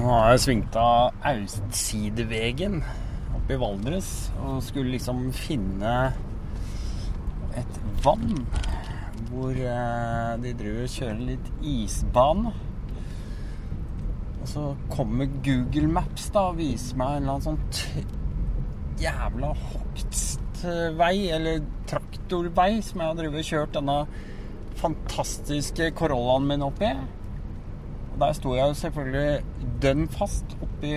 Nå har jeg svingt av Austsidevegen oppe i Valdres og skulle liksom finne et vann hvor eh, de driver og kjører litt isbane. Og så kommer Google Maps da og viser meg en eller annen sånn jævla hogstvei, eller traktorvei, som jeg har drevet og kjørt denne fantastiske Corollaen min oppi. Der sto jeg jo selvfølgelig dønn fast oppi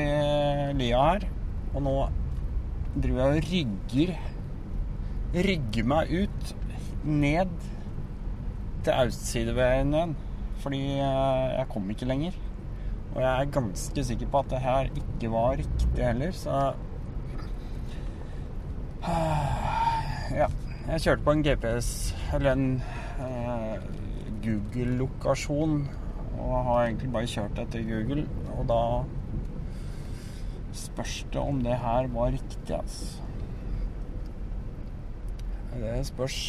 lia her. Og nå driver jeg og rygger Rygger meg ut ned til Austsidevegen igjen. Fordi eh, jeg kom ikke lenger. Og jeg er ganske sikker på at det her ikke var riktig heller, så Ja. Jeg kjørte på en GPS, eller en eh, Google-lokasjon, og har egentlig bare kjørt etter Google. Og da spørs det om det her var riktig, altså. Det spørs.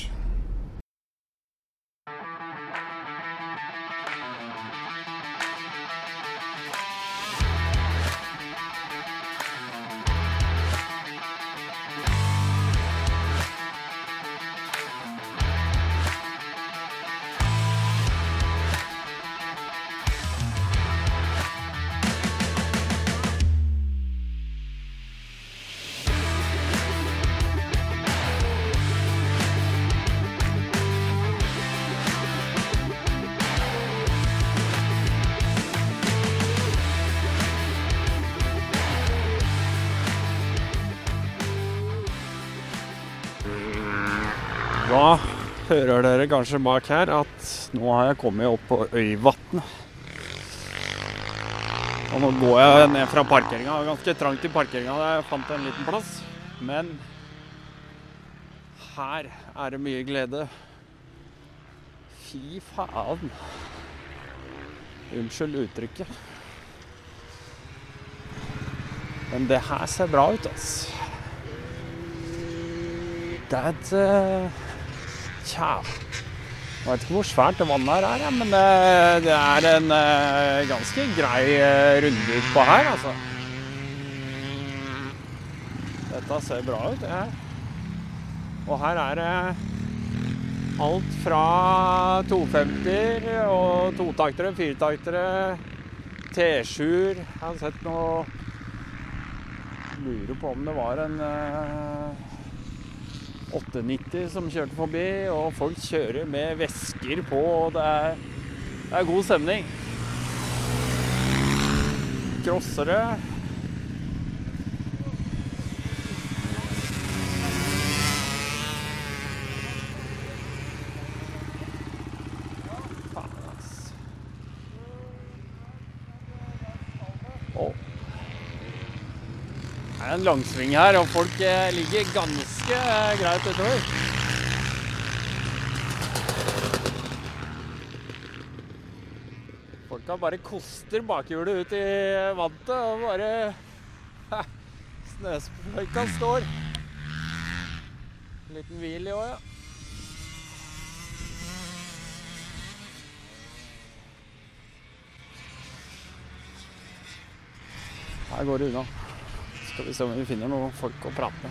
Hører dere kanskje bak her at nå har jeg kommet opp på Øyvatnet. Og nå går jeg ned fra parkeringa. Ganske trangt i parkeringa der jeg fant en liten plass. Men her er det mye glede. Fy faen. Unnskyld uttrykket. Men det her ser bra ut, altså. Det er et uh, Tja Jeg vet ikke hvor svært det vannet her er, men det, det er en uh, ganske grei uh, runde utpå her, altså. Dette ser bra ut, her. Og her er det alt fra 250 og totaktere, firetaktere, T7-er. Jeg har sett noe Lurer på om det var en 890 som kjørte forbi, og folk kjører med vesker på, og det er, det er god stemning. Crossere. Faen, ass. Å. Langsving her, og folk eh, ligger ganske eh, greit utover. Folka bare koster bakhjulet ut i vannet og bare Snøsprøyta står. En liten hvil i år, ja. Her går det unna. Skal vi se om vi finner noen folk å prate med.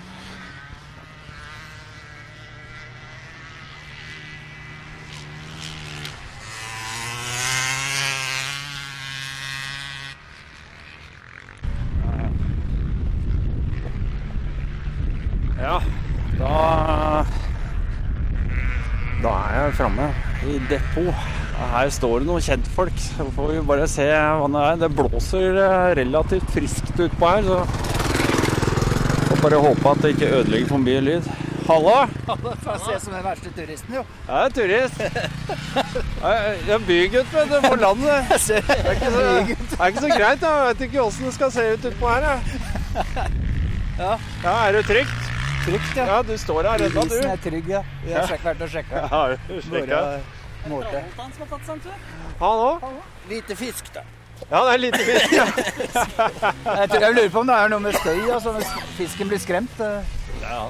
Ja, da Da er jeg framme i depot. Her står det noen kjentfolk. Så får vi bare se hva det er. Det blåser eh, relativt friskt utpå her, så bare håpe at det ikke ødelegger for mye lyd. Hallo! Får jeg se som den verste turisten, jo. Jeg er turist. Jeg er bygutt, vet du, på landet. Det er ikke så, det er ikke så greit. Jeg vet ikke åssen det skal se ut utpå her. Jeg. Ja. ja, er det trygt? trygt, ja. Ja, du står her ennå, du. Isen er trygg, ja. Vi har sjekk, vært og sjekka. Har du sjekka? Målte. Han òg? Hvite fisk, da. Ja, det er lite fisk. Ja. Jeg, tror, jeg lurer på om det er noe med støy, altså hvis fisken blir skremt. Ja.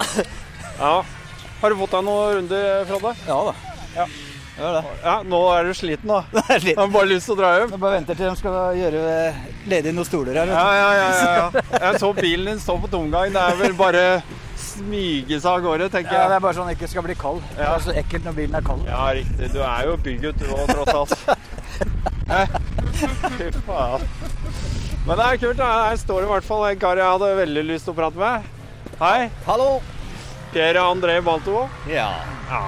ja. Har du fått deg noen runder, Frode? Ja da. Ja. det. Ja, nå er du sliten, da. Det er litt. Har bare lyst til å dra hjem. Jeg bare venter til de skal gjøre ledig noen stoler her. Ja, ja, ja, ja, ja. Jeg så bilen din stå på tomgang. Det er vel bare smyge seg av gårde, tenker Ja, det er bare sånn at den ikke skal bli kald. Det er så ekkelt når bilen er kald. Ja, riktig. Du er jo bygutt du òg, tross alt. Hæ? Fy faen. Men det er kult. da. Her står det i hvert fall en kar jeg hadde veldig lyst til å prate med. Hei. Hallo! Pierre André Balto. Ja. Ja.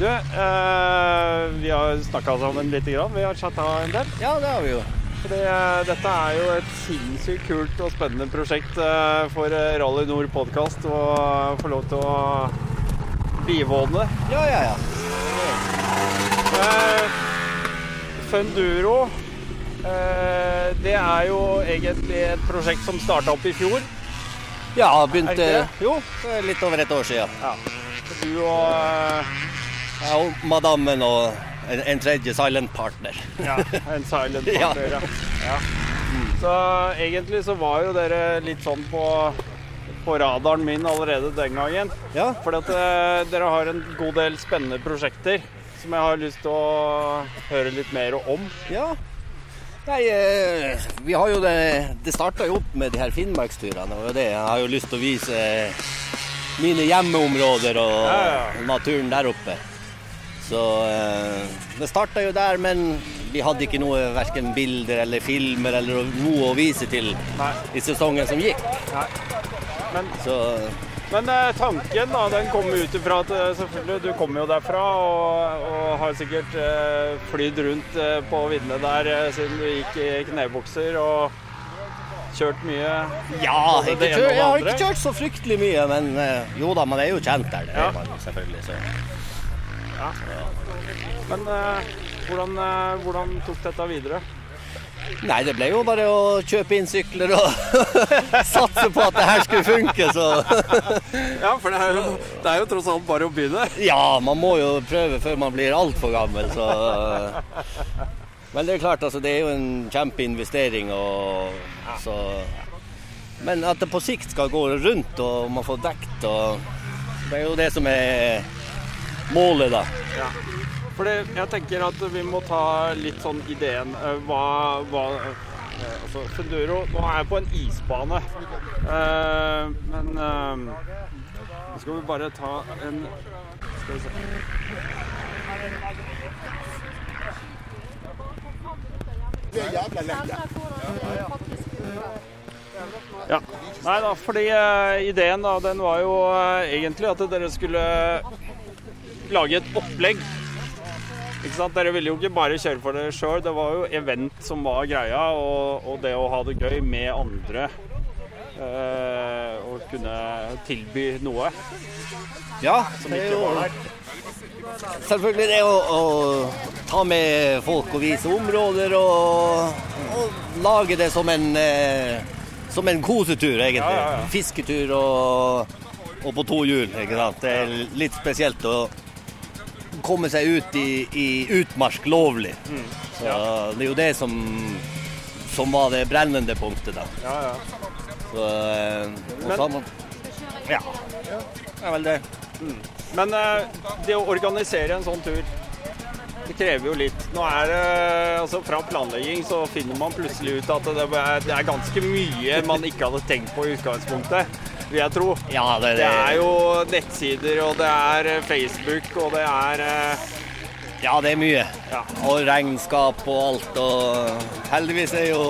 Du, eh, vi har snakka sammen litt. Grann. Vi har chatta en del. ja, det har vi jo. Fordi eh, dette er jo et sinnssykt kult og spennende prosjekt eh, for eh, Rally Nord podkast å få lov til å bivåne. Ja, ja, ja. Eh, Funduro eh, det er jo egentlig et prosjekt som starta opp i fjor. Ja, begynte? Jo, litt over et år siden. Ja. Du og eh, Jeg og madammen og en, en tredje silent partner. ja, en silent partner. Ja. Ja. Så egentlig så var jo dere litt sånn på, på radaren min allerede den gangen. Ja. For eh, dere har en god del spennende prosjekter som jeg har lyst til å høre litt mer om. ja. Nei, eh, vi har jo det Det starta jo opp med de her Finnmarksturene. Og det. Jeg har jo lyst til å vise mine hjemmeområder og Ja, ja. naturen der oppe. Så eh, det starta jo der, men vi hadde ikke noe verken bilder eller filmer eller noe å vise til Nei. i sesongen som gikk. Nei. Men, Så men eh, tanken da, den kom ut ifra at eh, selvfølgelig, du kommer jo derfra og, og har sikkert eh, flydd rundt eh, på viddene der siden du gikk i knebukser og kjørt mye. Ja, jeg, ikke jeg har ikke kjørt så fryktelig mye, men jo da, man er jo kjent der. Det Ja. man selvfølgelig. Så. Men eh, hvordan, eh, hvordan tok dette videre? Nei, det ble jo bare å kjøpe inn sykler og satse på at det her skulle funke, så Ja, for det er jo, det er jo tross alt bare å begynne. Ja, man må jo prøve før man blir altfor gammel, så Men det er klart, altså, det er jo en kjempeinvestering, og så Men at det på sikt skal gå rundt og man får dekt og Det er jo det som er målet, da. Ja. For det, jeg tenker at vi må ta litt sånn ideen eh, Hva, hva eh, Altså, Funduro Nå er jeg på en isbane. uh, men nå skal vi bare ta en Skal vi se. Ja. Nei da, fordi ideen da, den var jo egentlig at dere skulle lage et opplegg. Ikke sant? Dere ville jo ikke bare kjøre for dere sjøl, det var jo event som var greia, og, og det å ha det gøy med andre. eh, og kunne tilby noe. Ja, Som ikke var der. selvfølgelig det å, å ta med folk og vise områder og, og lage det som en, eh, som en kosetur, egentlig. Ja, ja, ja. Fisketur og, og på to hjul, ikke sant. Det er litt spesielt å komme seg ut i, i utmark lovlig. Mm. Så det er jo det som, som var det brennende punktet, da. Ja, ja. Så, eh, og Men- sammen, ja, det er vel det. Men eh, det å organisere en sånn tur, det krever jo litt. Nå er det, altså Fra planlegging så finner man plutselig ut at det er ganske mye man ikke hadde tenkt på i utgangspunktet, vil jeg tro. Ja, det, Det er jo nettsider, og det er eh, Facebook, og det er eh, Ja, det er mye. Ja. Og regnskap og alt. Og heldigvis er jo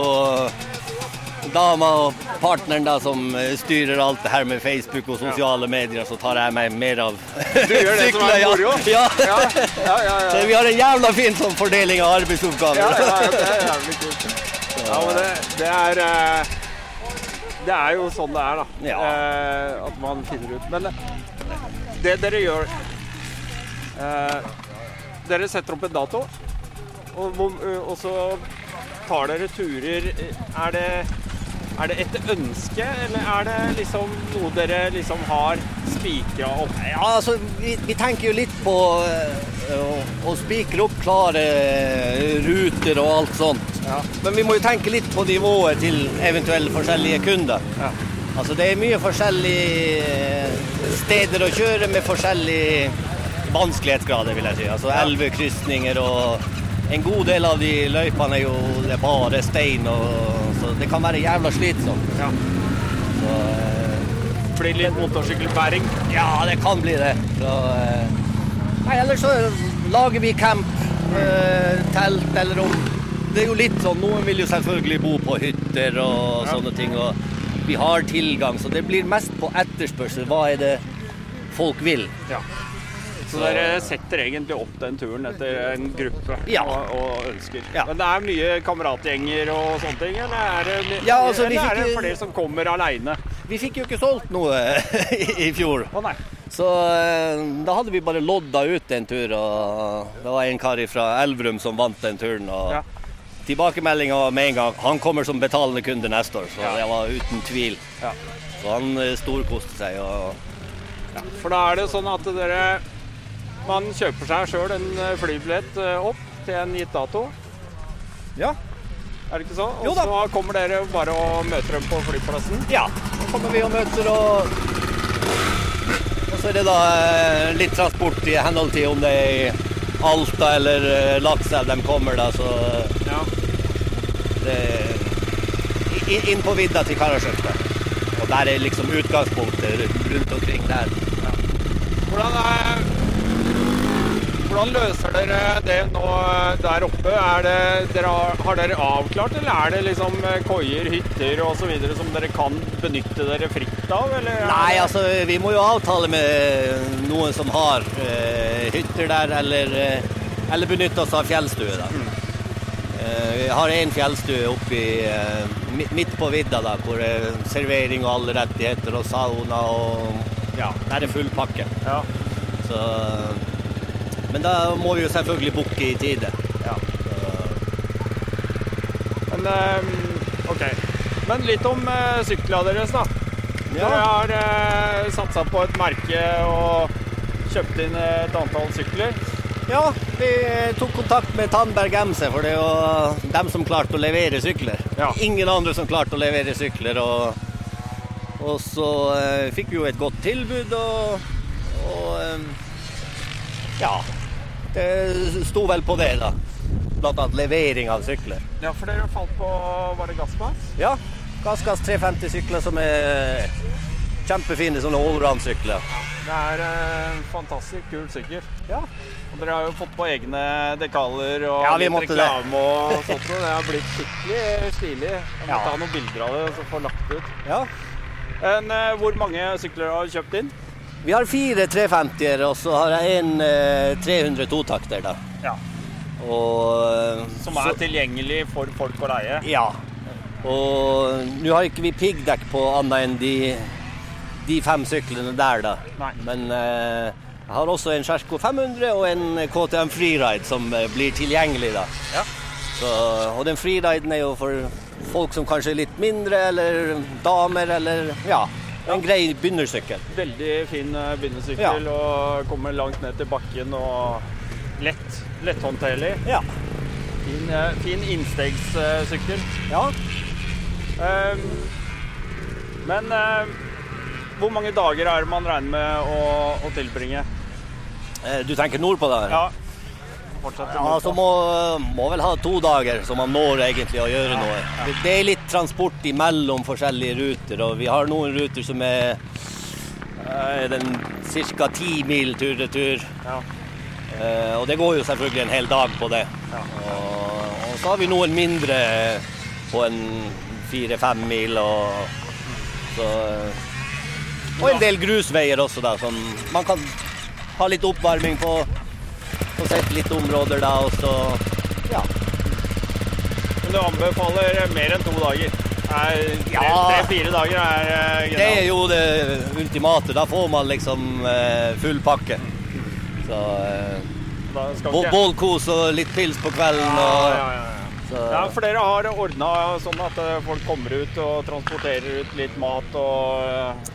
dama og partneren da som styrer alt det her med Facebook og sosiale medier, så tar jeg meg mer av Du gjør det som er moro? Ja. Ja, ja, ja. ja. Så vi har en jævla fin sånn fordeling av arbeidsoppgaver. Ja, ja, ja, det er jævlig kult. Ja, men det, det er eh, Det er jo sånn det er, da. Ja. Eh, at man finner ut. Men eh, det dere gjør eh, Dere setter opp en dato, og, og så tar dere turer. Er det, er det et ønske, eller er det liksom noe dere liksom har spikra opp? Ja, altså, vi, vi tenker jo litt på eh, å, å spikre opp klare eh, ruter og alt sånt. Ja. Men vi må jo tenke litt på nivået til eventuelle forskjellige kunder. Ja. Altså, det er mye forskjellige eh, steder å kjøre med forskjellig vanskelighetsgrader, vil jeg si. Altså elvekrysninger og en god del av de løypene er jo det er bare stein, og, så det kan være jævla slitsomt. Ja. Så, eh, Blir litt motorsykkelbæring. ja, det kan bli det. Så, eh, nei, ellers så lager vi camp, eh, telt eller rom. Det er jo litt sånn, Noen vil jo selvfølgelig bo på hytter og Ja. sånne ting. og Vi har tilgang, så det blir mest på etterspørsel. Hva er det folk vil? Ja. Så dere setter egentlig opp den turen etter en gruppe Ja. og, og ønsker. Ja. Men det er mye kameratgjenger og sånne ting, eller er det, Ja, altså, eller fikk, er det for dere som kommer aleine? Vi fikk jo ikke solgt noe i fjor. Å nei. Så eh, da hadde vi bare lodda ut en tur, og det var en kar fra Elverum som vant den turen. og. Tilbakemeldinga med en gang han kommer som betalende kunde neste år, så Ja. det var uten tvil. Ja. Så han eh, storkoste seg. og For da er det sånn at dere Man kjøper seg sjøl en eh, flybillett eh, opp til en gitt dato. Ja. Er det ikke så? Og så kommer dere bare og møter dem på flyplassen. ja. Så kommer vi og møter, og Og så er det da litt transport i henhold til om det er i Alta eller Lakselv de kommer, da, så Ja. Er inn på vidda til Karasjok. Og der er liksom utgangspunktet rundt omkring der. Hvordan, er, hvordan løser dere det nå der oppe? Det, dere har, dere avklart, eller er det liksom eh, koier, hytter osv. som dere kan benytte dere fritt av? Eller er Nei, altså vi må jo avtale med noen som har eh, hytter der, eller, eh, eller benytte oss av fjellstue. da. Eh, vi har en fjellstue oppi eh, midt på vidda, da, hvor det er servering og alle rettigheter og sauna og Ja, der er full pakke. Ja. Så, men da må vi jo selvfølgelig booke i tide. Ja. Men eh, OK. Men litt om uh, syklene deres, da. Dere har satsa på et merke og kjøpt inn et antall sykler. Ja, vi tok kontakt med Tandberg MC, for det er jo dem som klarte å levere sykler. Ja. Ingen andre som klarte å levere sykler. Og, og så eh, fikk vi jo et godt tilbud, og, og eh, ja. Det sto vel på det, da. Blant annet levering av sykler. Ja, for dere falt på Var det gassgass? Ja. Gassgass 350-sykler som er kjempefine sånne allround-sykler. Det er eh, en fantastisk kul sykkel. Ja. Og dere har jo fått på egne dekaler og Ja, litt måtte det. reklame og sånt. og Det har blitt skikkelig stilig. Jeg må Ja. ta noen bilder av det så få lagt ut. ja. Men, eh, hvor mange sykler har du kjøpt inn? Vi har fire 350-er, og så har jeg en eh, 300 totakter, da. Ja. Og eh, Som er tilgjengelig for folk å leie? Ja. Og nå har ikke vi piggdekk på annet enn de, de fem syklene der, da. Nei. Men eh, jeg har også en Sjersko 500 og en KTM Freeride som eh, blir tilgjengelig, da. Ja. Så, og den freeriden er jo for folk som kanskje er litt mindre, eller damer, eller ja. En grei begynnersykkel. Veldig fin begynnersykkel ja. og kommer langt ned til bakken og lett. Letthåndterlig. Ja. Fin, eh, fin innstegssykkel. ja. Um, men um, hvor mange dager er det man regner med å, å tilbringe? Eh, Du tenker nordpå, der? Ja. Ja, så må, må vel ha to dager, så man når egentlig å gjøre noe. Det, det er litt transport imellom forskjellige ruter, og vi har noen ruter som er eh, den ca. ti mil tur-retur. Ja. Eh, og det går jo selvfølgelig en hel dag på det. Og, og så har vi noen mindre på en fire-fem mil, og, så, og en del grusveier også, da, som man kan ha litt oppvarming på. på sett litt områder da, og så ja. Men du anbefaler mer enn to dager? Ja. Tre-fire dager er eh, Det er jo det ultimate. Da får man liksom eh, full pakke. Så eh, Bålkos og litt pils på kvelden Ja, og ja, ja, ja. så, Ja, for dere har ordna sånn at eh, folk kommer ut og transporterer ut litt mat og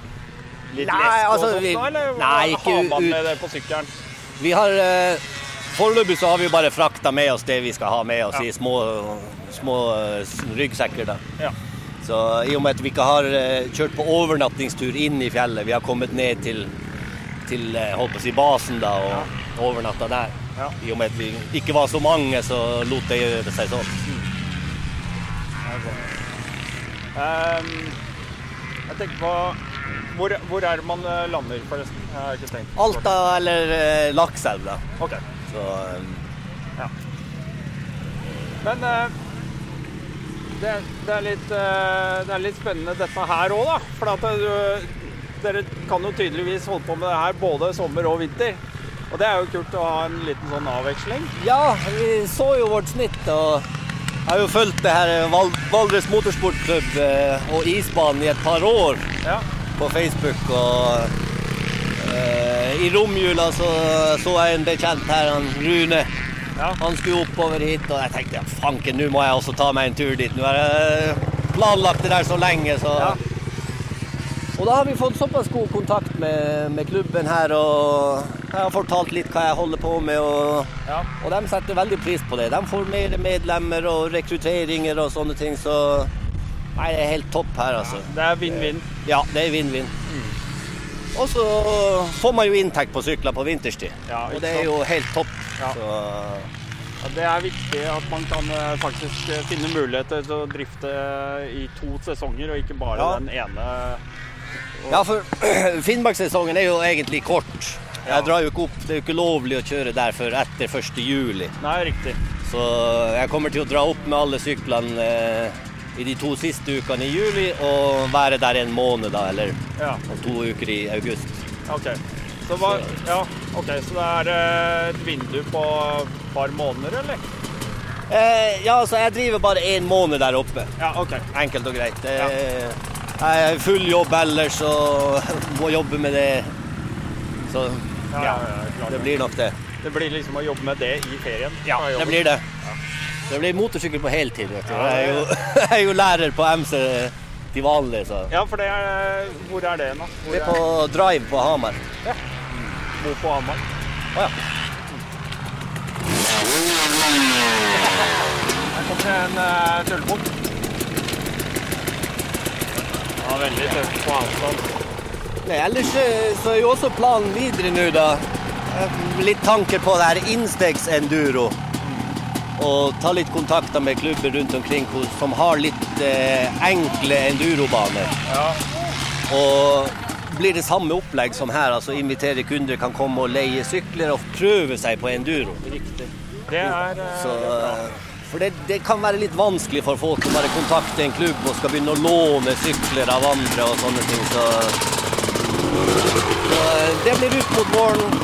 litt Nei, lesk og altså, sånt, vi- eller nei, ikke har man med det på sykkelen? Vi har eh, Foreløpig så har vi bare frakta med oss det vi skal ha med oss Ja. i små, små eh, ryggsekker. da. Ja. Så i og med at vi ikke har eh, kjørt på overnattingstur inn i fjellet, vi har kommet ned til, til holdt på å si basen da, og, overnatta der. Ja. I og med at vi ikke var så mange, så lot det gjøre seg sånn. Ehm, jeg tenker på hvor, hvor er det man eh, lander, forresten? Jeg har ikke tenkt. Alta eller eh, Lakselv, da. Ok. Så eh, Men eh, det, det, er litt, eh, det er litt spennende dette her òg, da. For at du, dere kan jo tydeligvis holde på med det her både sommer og vinter. Og det er jo kult å ha en liten sånn avveksling. Ja, vi så jo vårt snitt, og jeg har jo fulgt det her Val Valdres Motorsportklubb eh, og isbanen i et par år Ja. På Facebook. Og eh, i romjula så så jeg en bekjent her, han Rune. Ja. Han skulle oppover hit, og jeg tenkte fanken, nå må jeg også ta meg en tur dit. Nå har jeg planlagt det der så lenge, så Ja. Og da har vi fått såpass god kontakt med, med klubben her, og jeg har fortalt litt hva jeg holder på med. og... Ja. Og de setter veldig pris på det. De får mer medlemmer og rekrutteringer og sånne ting, så Nei, det er helt topp her, altså. Det er vinn-vinn. Ja, det er vinn-vinn. Og så får man jo inntekt på sykler på vinterstid. Ja, og det er jo helt topp. Ja. Så, Ja, det er viktig at man kan eh, faktisk eh, finne muligheter til å drifte i to sesonger, og ikke bare Ja. den ene. ja, for Finnmarkssesongen er jo egentlig kort. Ja. Jeg drar jo ikke opp, Det er jo ikke lovlig å kjøre der før etter 1. juli. Nei, riktig. Så jeg kommer til å dra opp med alle syklene eh, i de to siste ukene i juli og være der en måned, da, eller Ja, to uker i august. OK. Så, hva, ja, okay, så det er eh, et vindu på et par måneder, eller? Eh, ja, altså jeg driver bare én måned der oppe. Ja, OK. Enkelt og greit. Ja. Jeg har full jobb ellers og må jobbe med det. Så Ja, ja, ja, klart det det. blir nok det. Det blir liksom å jobbe med det i ferien. Ja, det blir det. Det blir motorsykkel på heltid. vet du. Jeg er jo, jeg er jo lærer på MC til vanlig, så Ja, for det er Hvor er det nå? Hvor Det er på Drive på Hamar. Bo på Hamar. Å ja. Her kommer det en uh, tullebukk. Ja, veldig tøft på avstand. Nei, ellers eh, så er jo også planen videre nå, da. eh, Litt tanker på det her innstegs-enduro. Og ta litt kontakter med klubber rundt omkring som har litt eh, enkle endurobaner. Ja. Og blir det samme opplegg som her, altså invitere kunder kan komme og leie sykler og prøve seg på enduro. Riktig. Det er eh, Så, eh, for det, det kan være litt vanskelig for folk å bare kontakte en klubb og skal begynne å låne sykler av andre og sånne ting. Så, så eh, det blir ut mot våren.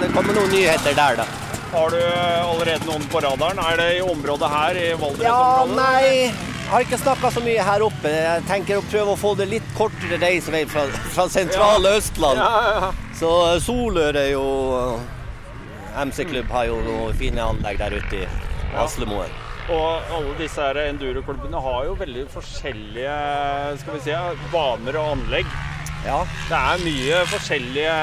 Det kommer noen nyheter der, da. Har du allerede noen på radaren? Er det i området her, i Ja, Valdres-området? nei. Jeg har ikke snakka så mye her oppe. Jeg tenker å prøve å få det litt kortere reisevei fra, fra sentrale Østland. Ja, ja, ja. Så eh, Solør er jo eh, MC-klubb har jo noen fine anlegg der ute i Aslemoen. Og alle disse enduroklubbene har jo veldig forskjellige skal vi si, vaner og anlegg. Ja. Det er mye forskjellige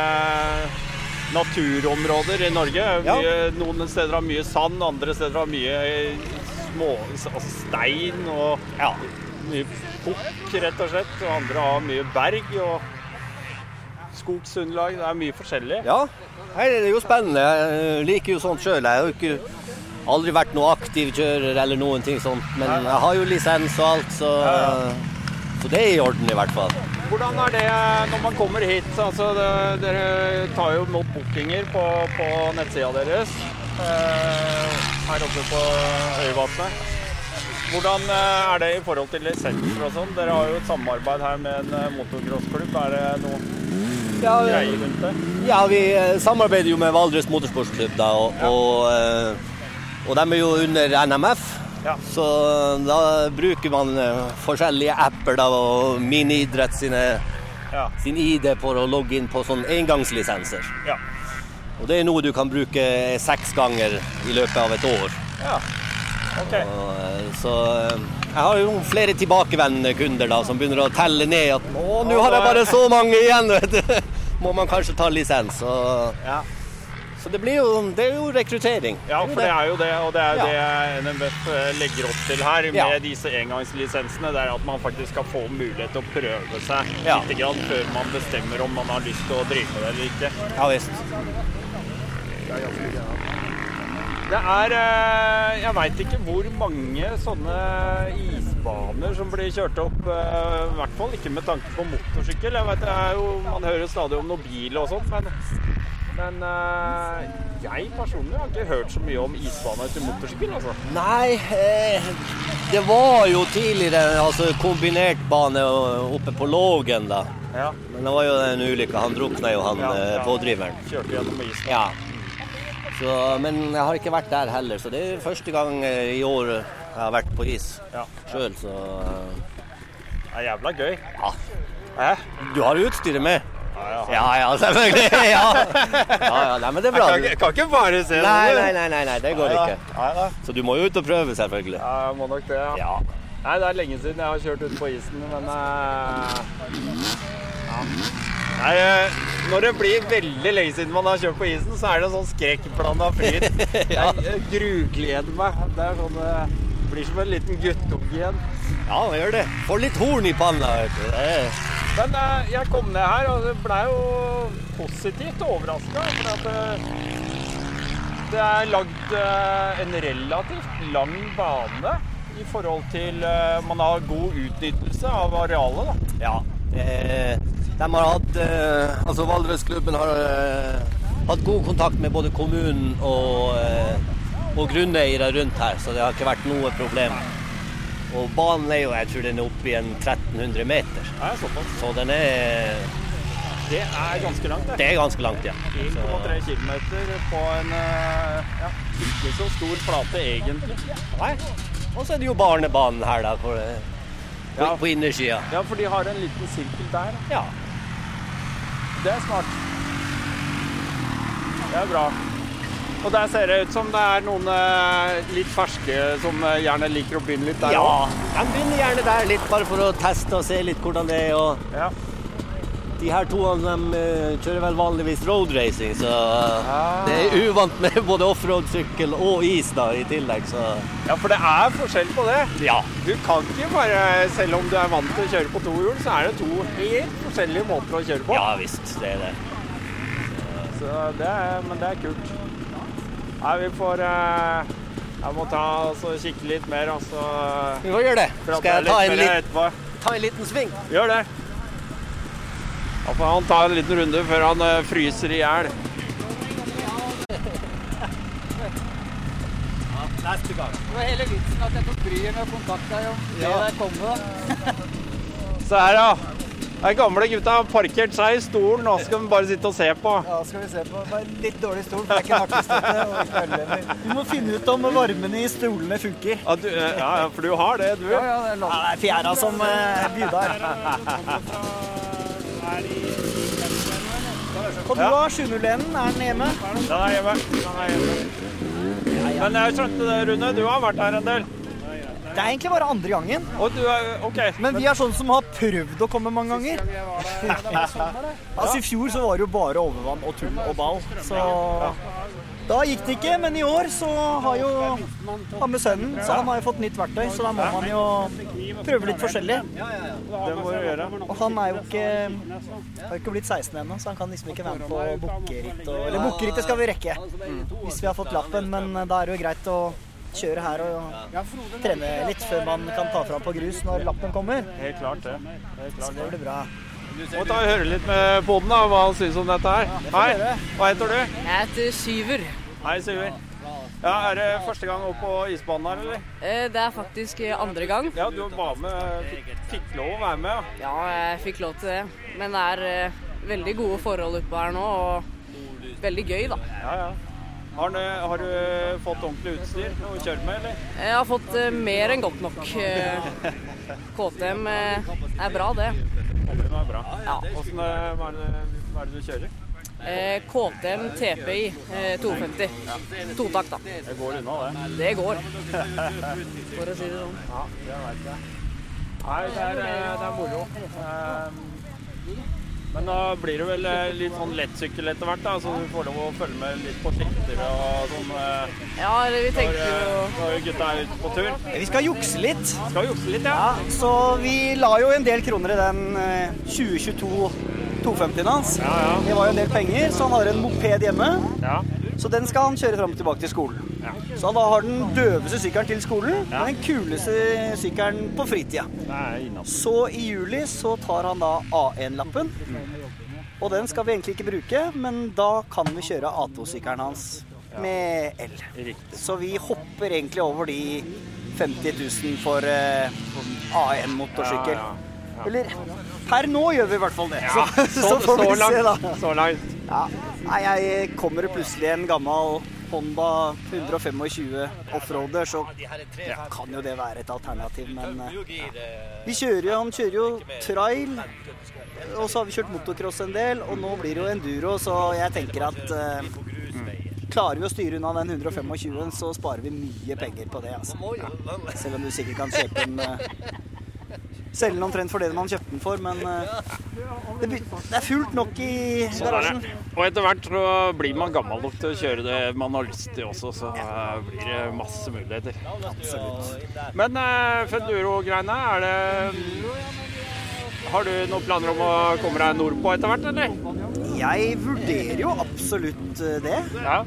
naturområder i Norge. Ja. Noen steder har mye sand, andre steder har mye små, altså stein og ja. mye pukk, rett og slett. Og andre har mye berg og skogsunderlag. Det er mye forskjellig. Ja, Nei, det er jo spennende. Jeg liker jo sånt sjøl. Jeg har jo ikke aldri vært noe aktiv kjører eller noen ting sånt. Men jeg har jo lisens og alt, så, så det er i orden i hvert fall. Hvordan er det når man kommer hit? Altså, det, dere tar jo imot bookinger på, på nettsida deres eh, her oppe på Øyvatnet. Hvordan eh, er det i forhold til lisenser og sånn? Dere har jo et samarbeid her med en eh, motocrossklubb. Er det noe Ja, greier rundt det? ja vi eh, samarbeider jo med Valdres Motorsportsklubb, da, og, og, eh, og de er jo under NMF. Ja. Så da bruker man eh, forskjellige apper da, og Miniidrett sine, Ja. sin ID for å logge inn på sånn engangslisenser. ja. Og det er noe du kan bruke seks ganger i løpet av et år. ja. OK. Og, eh, Så eh, jeg har jo flere tilbakevendende kunder da, som begynner å telle ned at nå har jeg bare så mange igjen, vet du. Må man kanskje ta lisens. Og, Ja. Så det blir jo, det er jo rekruttering. Ja, for det er jo det, og det er jo Ja. det NMF eh, legger opp til her med Ja. disse engangslisensene. Det er at man faktisk skal få mulighet til å prøve seg Ja. litt grann før man bestemmer om man har lyst til å drive med det eller ikke. Ja visst. Det er eh, Jeg veit ikke hvor mange sånne isbaner som blir kjørt opp. eh, I hvert fall ikke med tanke på motorsykkel. Jeg vet, det er jo, Man hører stadig om noe bil og sånt, men, men uh, jeg personlig har ikke hørt så mye om isbane til motorsykkel. altså. Nei, eh, det var jo tidligere altså, kombinert bane oppe på Lågen, da. Ja. Men det var jo en ulykke. Han drukna jo, han Ja, eh, ja. pådriveren. Kjørte gjennom isen. Ja. Så, men jeg har ikke vært der heller, så det er første gang eh, i år jeg har vært på is Ja. sjøl, så uh... Det er jævla gøy. ja. Hæ? Du har utstyret med? Ja, ja. Selvfølgelig. Ja, ja, ja nei, men det er bra. Jeg kan, kan ikke bare se Nei, det. nei, nei, nei, det går ikke. Nei nei. Så du må jo ut og prøve, selvfølgelig. Ja, jeg må nok det. Ja. Ja. Nei, det er lenge siden jeg har kjørt ut på isen, men eh, ja. Nei, eh, når det blir veldig lenge siden man har kjørt på isen, så er det en sånn skrekkblanda fryd. Jeg eh, grugleder meg. Det er sånn det blir som en liten guttunge igjen. Ja, han gjør det. Får litt horn i panna, vet du. Men eh, jeg kom ned her, og det blei jo positivt overraska. Eh, det er lagd eh, en relativt lang bane i forhold til Man har god utnyttelse av arealet, da. Ja. De har hatt Altså Valdresklubben har hatt god kontakt med både kommunen og, og grunneiere rundt her, så det har ikke vært noe problem. Og banen er jo, jeg tror den er oppe i en 1300 meter, Nei, såpass. så den er Det er ganske langt, det. Det er ganske langt, ja. 1,3 km på en eh, ja, ikke så stor flate, egentlig. nei. Og så er det jo barnebanen her, da, for, på, Ja. på innersida. Ja, for de har en liten sirkel der. da. Ja. Det er smart. Det er bra. Og der ser det ut som det er noen eh, litt ferske som eh, gjerne liker å begynne litt der ja. også. De begynner gjerne der litt, bare for å teste og se litt hvordan det er. og Ja. De her to de, eh, kjører vel vanligvis roadracing, så eh, Ah. det er uvant med både offroad-sykkel og is da i tillegg, så ja, for det er forskjell på det. ja. Du kan ikke bare, selv om du er vant til å kjøre på to hjul, så er det to helt forskjellige måter å kjøre på. Ja visst, det er det. Så det er, men det er kult. Nei, vi får eh, Jeg må ta og kikke litt mer, og så Vi får gjøre det. Skal jeg ta en, litt, ta en liten sving? Gjør det. Da får han ta en liten runde før han eh, fryser i hjel. Neste gang. Det var hele vitsen at jeg tok bryet med å kontakte deg om det der komme. Se her, ja. De gamle gutta har parkert seg i stolen, nå skal vi bare sitte og se på. Ja, skal vi se på. Var litt dårlig stol, for det er ikke nakkestøtte. og ikke. Vi må finne ut om varmen i stolene funker. Ja, du, eh, ja, for du har det, du. Ja, ja, det er. Ja, det er fjæra som uh, bjuder. Og du har 701, er den hjemme? Den er hjemme. Den er hjemme. Men jeg skjønte det, Rune. Du har vært her en del. Det er egentlig bare andre gangen. Er okay. Men vi er sånne som har prøvd å komme mange ganger. Altså I fjor så var det jo bare overvann og tull og ball. Så da gikk det ikke. Men i år så har jo han med sønnen, så han har jo fått nytt verktøy. Så da må man jo prøve litt forskjellig. Det må du gjøre. Og han er jo ikke har jo ikke blitt 16 ennå, så han kan liksom ikke være med på bukkerittet. Eller bukkerittet skal vi rekke hvis vi har fått lappen, men da er det jo greit å kjøre her og trene litt før man kan ta fra på grus når lappen kommer. Helt klart det. Helt klart det det. blir bra. Må ta og høre litt med poden, da, hva han syns om dette her. Hei, hva heter du? Jeg heter Syver. Hei, Syver. Ja, Er det første gang opp på isbanen her, eller? Eh, Det er faktisk eh, andre gang. Ja, du var med, fikk, fikk lov å være med, ja. Ja, jeg fikk lov til det. Men det er eh, veldig gode forhold oppe her nå, og veldig gøy, da. ja, ja. Har, du, har du fått ordentlig utstyr å kjøre med, eller? Jeg har fått uh, mer enn godt nok. Eh, KTM uh, er bra, det. Det er bra. Ja. Hvordan, eh, hva, er det, hva er det du kjører? Eh, KTM TPI eh, 250. Totakt, da. Det går unna, det. Det går. For å si det sånn. Ja, det veit jeg. Nei, det er, eh, det er moro. Ehm, Men da blir det vel eh, litt sånn lettsykkel etter hvert, da, så du får lov å følge med litt på siktere og sånn. eh, Ja, eller vi Når, tenker jo eh, når gutta er ute på tur. Vi skal jukse litt. Skal jukse litt, ja. Ja, så vi la jo en del kroner i den eh, 2022 250-en hans. Ja, ja. Det var jo en del penger, så han har en moped hjemme. ja. Så den skal han kjøre fram og tilbake til skolen. Så da har den døveste sykkelen til skolen, og den kuleste sykkelen på fritida. Så i juli så tar han da A1-lappen. Og den skal vi egentlig ikke bruke, men da kan vi kjøre A2-sykkelen hans med L. Riktig. Så vi hopper egentlig over de 50 000 for eh, A1-motorsykkel. Ja, ja, Eller per nå gjør vi i hvert fall det. Ja, så, så, får vi langt. se, da. Så langt. Ja. Nei, jeg kommer det plutselig en gammel Honda 125 offroader, så kan jo det være et alternativ, men eh, vi kjører jo, han kjører jo trail, og så har vi kjørt motocross en del, og nå blir det jo enduro, så jeg tenker at eh, klarer vi å styre unna den 125, så sparer vi mye penger på det, altså. Selv om du sikkert kan kjøpe en eh, Selge den omtrent for det man kjøpte den for, men eh, det, det er fullt nok i Sånn garasjen. Og etter hvert så blir man gammel nok til å kjøre det man har lyst til også, så eh, blir det masse muligheter. Absolutt. Men uh, Fenduro-greiene, er det Har du noen planer om å komme deg nordpå etter hvert, eller? Jeg vurderer jo absolutt eh, det. Ja.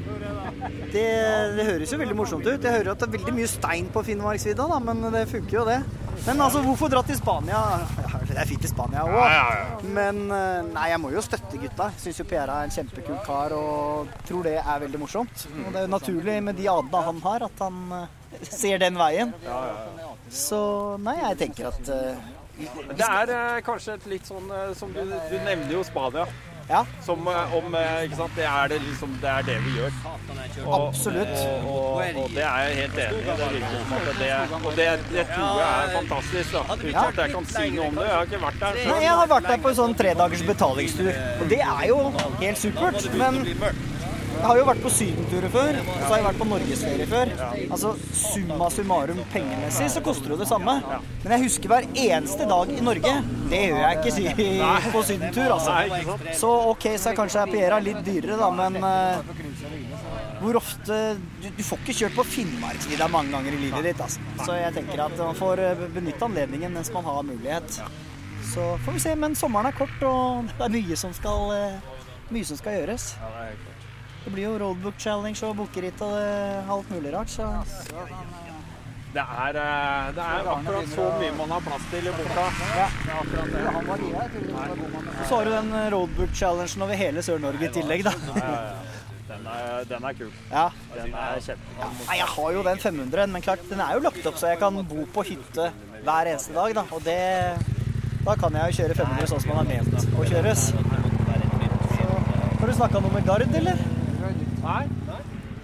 det. Det høres jo veldig morsomt ut. Jeg hører at det er veldig mye stein på Finnmarksvidda, da, men det funker jo det. Men altså, hvorfor dra til Spania? Det er fint i Spania òg. Ja, ja. Men eh, nei, jeg må jo støtte gutta. Syns jo Pera er en kjempekul kar og tror det er veldig morsomt. Og det er jo naturlig med de adene han har, at han eh, ser den veien. Så nei, jeg tenker at Det er eh, kanskje et litt sånn eh, som du, du nevner jo Spania. Ja, Som eh, om eh, Ikke sant. Det er det, liksom, det, er det vi gjør. Og, Absolutt. Og, og, og det er jeg helt enig i. Det virker som at det, og det, det tror jeg er fantastisk. da. Uten at jeg kan si noe om det. Jeg har ikke vært der Nei, jeg har vært der på en sånn tredagers betalingstur, og det er jo helt supert. Men jeg har jo vært på sydenturer før, og så har jeg vært på norgesferie før. Altså summa summarum pengemessig så koster det det samme. Men jeg husker hver eneste dag i Norge. Det gjør jeg ikke si på sydentur, altså. Så ok, så er kanskje Piera litt dyrere, da, men eh, hvor ofte du, du får ikke kjørt på Finnmarksvidda mange ganger i livet ditt, altså. Så jeg tenker at man får eh, benytte anledningen mens man har mulighet. Så får vi se, men sommeren er kort, og det er mye som skal, eh, mye som skal gjøres. Det blir jo roadbook challenge og bukkeritt og det- alt mulig rart, så Det er, eh, det er akkurat så mye man har plass til i boka. Så har du den eh, roadbook challengen over hele Sør-Norge i tillegg, da. Den er, den er kul. Ja. Den er kjempe. Nei, jeg har jo den 500, men klart, den er jo lagt opp så jeg kan bo på hytte hver eneste dag, da. Og det Da kan jeg jo kjøre 500 sånn som man er ment å kjøres. Så, har du snakka noe med Gard, eller? Nei?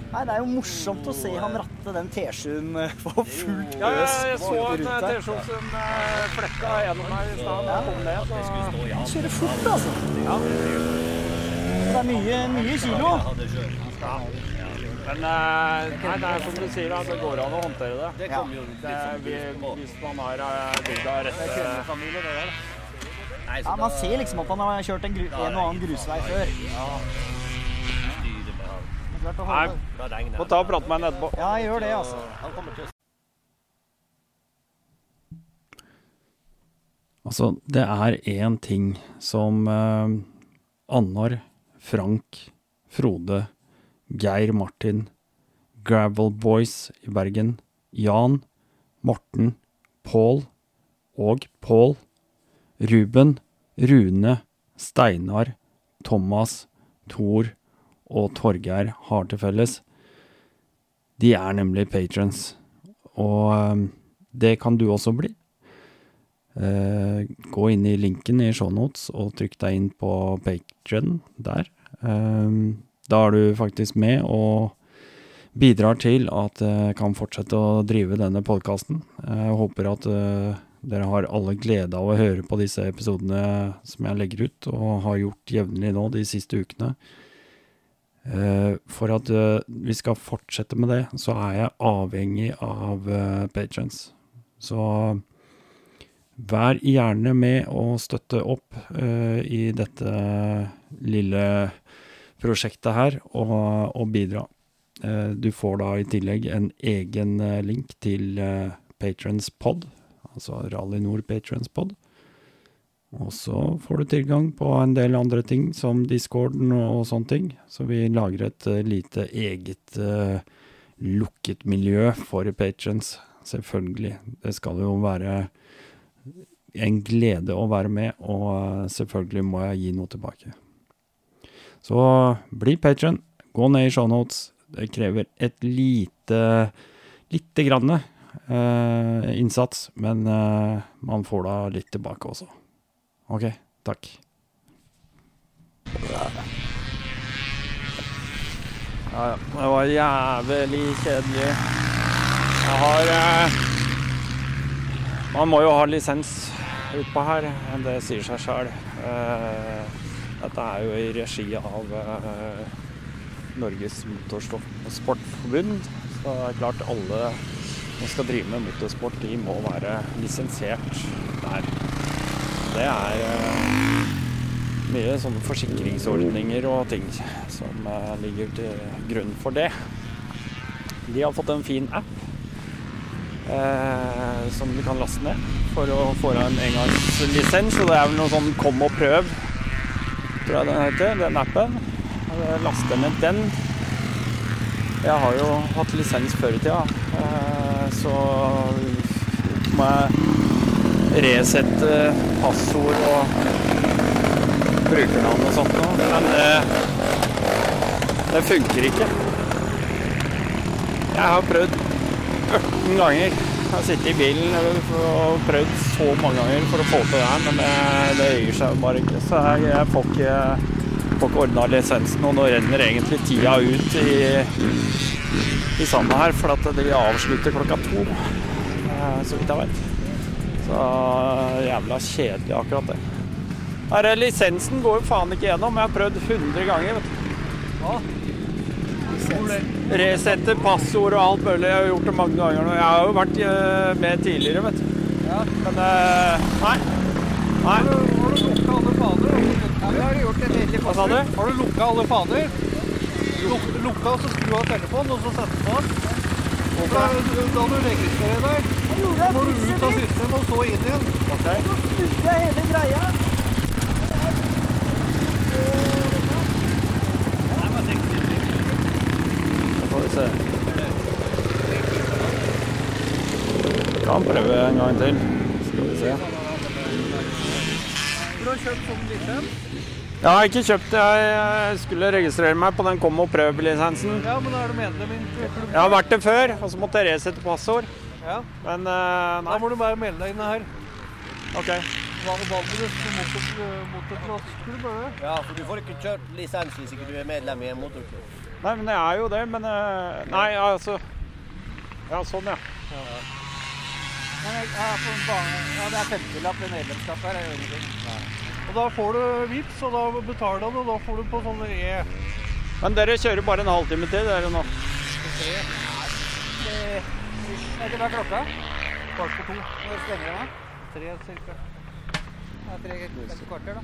Nei, det er jo morsomt å se han ratte den T7-en eh, på fullt Ja, jeg, jeg så en eh. T-skjorte som eh, flekka gjennom her i stad da kom ned. Så. Han kjører fort, altså. Det er mye, mye kilo. Men eh, nei, det er som du sier, det går an å håndtere det. Ja. det er, vi, hvis man har eh, bygda rett Ja, man ser liksom at han har kjørt en, gru, en og annen grusvei før. Er klart å Nei, holde- må ta og prate med henne etterpå. Ja, jeg gjør det, altså. Altså, det er én ting som eh, Annar, Frank, Frode, Geir Martin, Gravel Boys i Bergen, Jan, Morten, Pål og Pål, Ruben, Rune, Steinar, Thomas, Thor og Torgeir har til felles. De er nemlig patrons, og eh, det kan du også bli. Eh, gå inn i linken i shownotes og trykk deg inn på Patreon der. Eh, da er du faktisk med og bidrar til at jeg kan fortsette å drive denne podkasten. Jeg håper at eh, dere har alle glede av å høre på disse episodene som jeg legger ut, og har gjort jevnlig nå de siste ukene. Eh, for at eh, vi skal fortsette med det, så er jeg avhengig av uh, patrons. Så Vær gjerne med å støtte opp eh, i dette lille prosjektet her, og, og bidra. Eh, du får da i tillegg en egen eh, link til Patrons Pod, altså Rally Nord Patrons Pod. Og så får du tilgang på en del andre ting, som discorden og sånne ting. Så vi lager et eh, lite eget uh, lukket miljø for patrients, Selvfølgelig. Det skal jo være en glede å være med, og eh, selvfølgelig må jeg gi noe tilbake. Så bli patrion. Gå ned i shownotes. Det krever et lite lite grann innsats, men man får da litt tilbake også. OK, takk. Ja, ja. Det var jævlig kjedelig. Jeg har eh, Man må jo ha lisens utpå her, det sier seg sjøl. Eh, dette er jo i regi av eh, Norges Motorsportforbund. Så det er klart alle som skal drive med motorsport, de må være lisensiert der. Det er eh, mye sånne forsikringsordninger og ting som eh, ligger til grunn for det. De har fått en fin app eh, som du kan laste ned for å få deg en engangslisens. Og det er vel noe sånn 'kom og prøv', tror jeg den heter, den appen. Laster ned den. Jeg har jo hatt lisens før i tida, eh, så må jeg resette passord og brukernavn og sånt noe. Men det, det funker ikke. Jeg har prøvd 18 ganger. Jeg har sittet i bilen og prøvd så mange ganger for å få til det her, men det, det gir seg bare ikke. Så jeg, jeg får ikke, ikke ordna lisensen, og nå renner egentlig tida ut i, i sanda her, for at de avslutter klokka to, eh, så vidt jeg vet. Så jævla kjedelig akkurat det. Her, lisensen går jo faen ikke gjennom. Jeg har prøvd 100 ganger. vet du. Resette passord og alt mulig. Jeg har gjort det mange ganger nå. Jeg har jo vært eh, med tidligere, vet du. Men eh, nei. Nei. Har du lukka alle faner? Ja, har du gjort et Hva sa du? Har du lukka alle faner? Luk, lukka og så skru av telefonen, og så sette på den. Da, da du registrerer deg, så må du ut av systemet og så inn igjen. Så får vi se. Kan prøve en gang til. Skal vi se. Du har kjøpt sånn lisens? Jeg har ikke kjøpt det. Jeg skulle registrere meg på den kom og prøv-lisensen. Ja, men da er du medlem i klubben? Jeg har vært det før, og så måtte jeg resette passord. Ja, Men eh, da må du bare melde deg inn her. OK. Val- Valdres motor- motocrossklubb, er det? Ja, for du får ikke kjørt lisens hvis ikke du er medlem i en motorklubb. Nei, men jeg er jo det, men uh, Nei, altså Ja, sånn, ja. Ja, det er 50-lapp i medlemskap her. Og da får du vips, og da betaler du, og da får du på sånne E. Men dere kjører bare en halvtime til, dere nå? Er ikke det klokka? Kvart på to. Når stenger den? Tre cirka. Ja, tre et kvarter, da.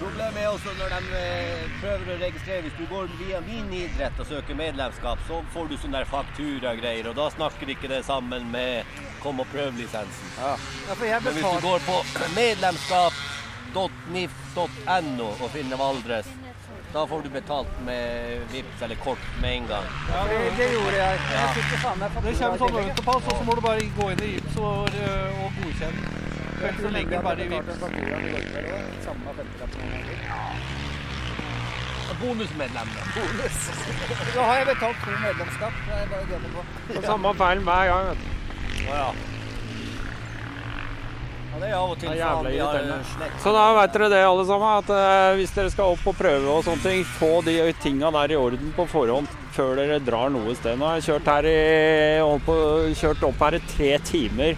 Problemet er også når de eh, prøver å registrere Hvis du går via min idrett og søker medlemskap, så får du sånne fakturagreier, og da snakker ikke det sammen med kom og prøv-lisensen. Ja, Ja, Men hvis du går på medlemskap.nif.no og finner Valdres, da får du betalt med VIPs eller kort med en gang. Ja, det, det gjorde jeg. Jeg fikk det Det kommer sånn autopass, og så må du bare gå inn i VIPs og, og godkjenne. Ellers så ligger bare i Vipps. Bonusmedlem, da. Da har jeg betalt to medlemskap. Det er bare å gønne på. Samme feil hver gang, vet du. Å ja. Ja, det er av og til Det er jævlig irriterende. Så da vet dere det, alle sammen, at uh, hvis dere skal opp og prøve og sånne ting, få de tinga der i orden på forhånd før dere drar noe sted. Nå har jeg kjørt, her i, holdt på, kjørt opp her i tre timer.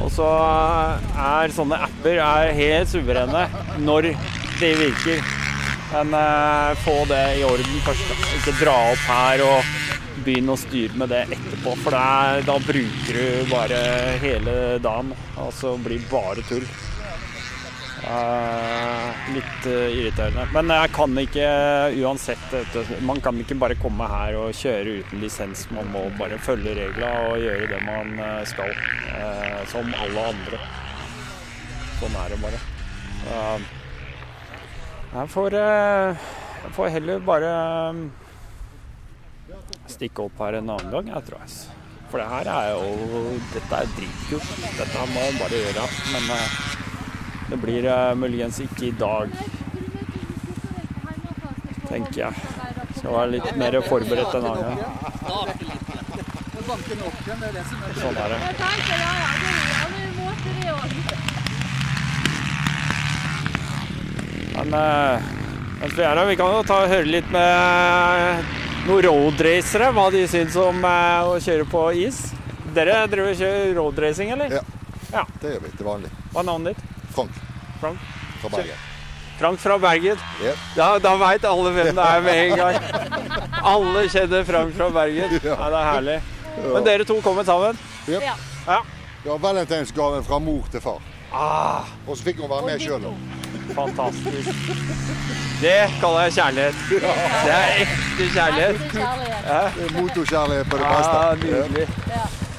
Og så er sånne apper er helt suverene når de virker. Men uh, få det i orden først. Ikke dra opp her og begynne å styre med det etterpå. For er, da bruker du bare hele dagen. Altså blir bare tull. Eh, litt irriterende. Men jeg kan ikke uansett Man kan ikke bare komme her og kjøre uten lisens. Man må bare følge reglene og gjøre det man eh, skal. eh, som alle andre. Sånn er det bare. Eh, jeg får, eh, jeg får heller bare stikke opp her en annen gang, jeg tror jeg. For det her er jo Dette er dritkult. Dette må man bare gjøre. Men eh, det blir eh, muligens ikke i dag, tenker jeg. Skal være litt mer forberedt en annen gang. Sånn er det. Men eh, mens vi er her, vi kan jo ta og høre litt med noen roadracere, hva de syns om eh, å kjøre på is. Dere driver og kjører roadracing, eller? Ja. Ja. Det gjør vi til vanlig. Hva er navnet ditt? Frank Frank? fra Bergen. Frank fra Bergen. Ja. Ja, da veit alle hvem det er med en gang. Alle kjenner Frank fra Bergen. Ja, det er herlig. Men dere to kommer sammen? Yep. Ja. Ja. Det var valentinsgaven fra mor til far. Ah, Og så fikk hun være med sjøl. Fantastisk. Det kaller jeg kjærlighet. Det er ekte kjærlighet. Motorkjærlighet på det beste. Ja, nydelig.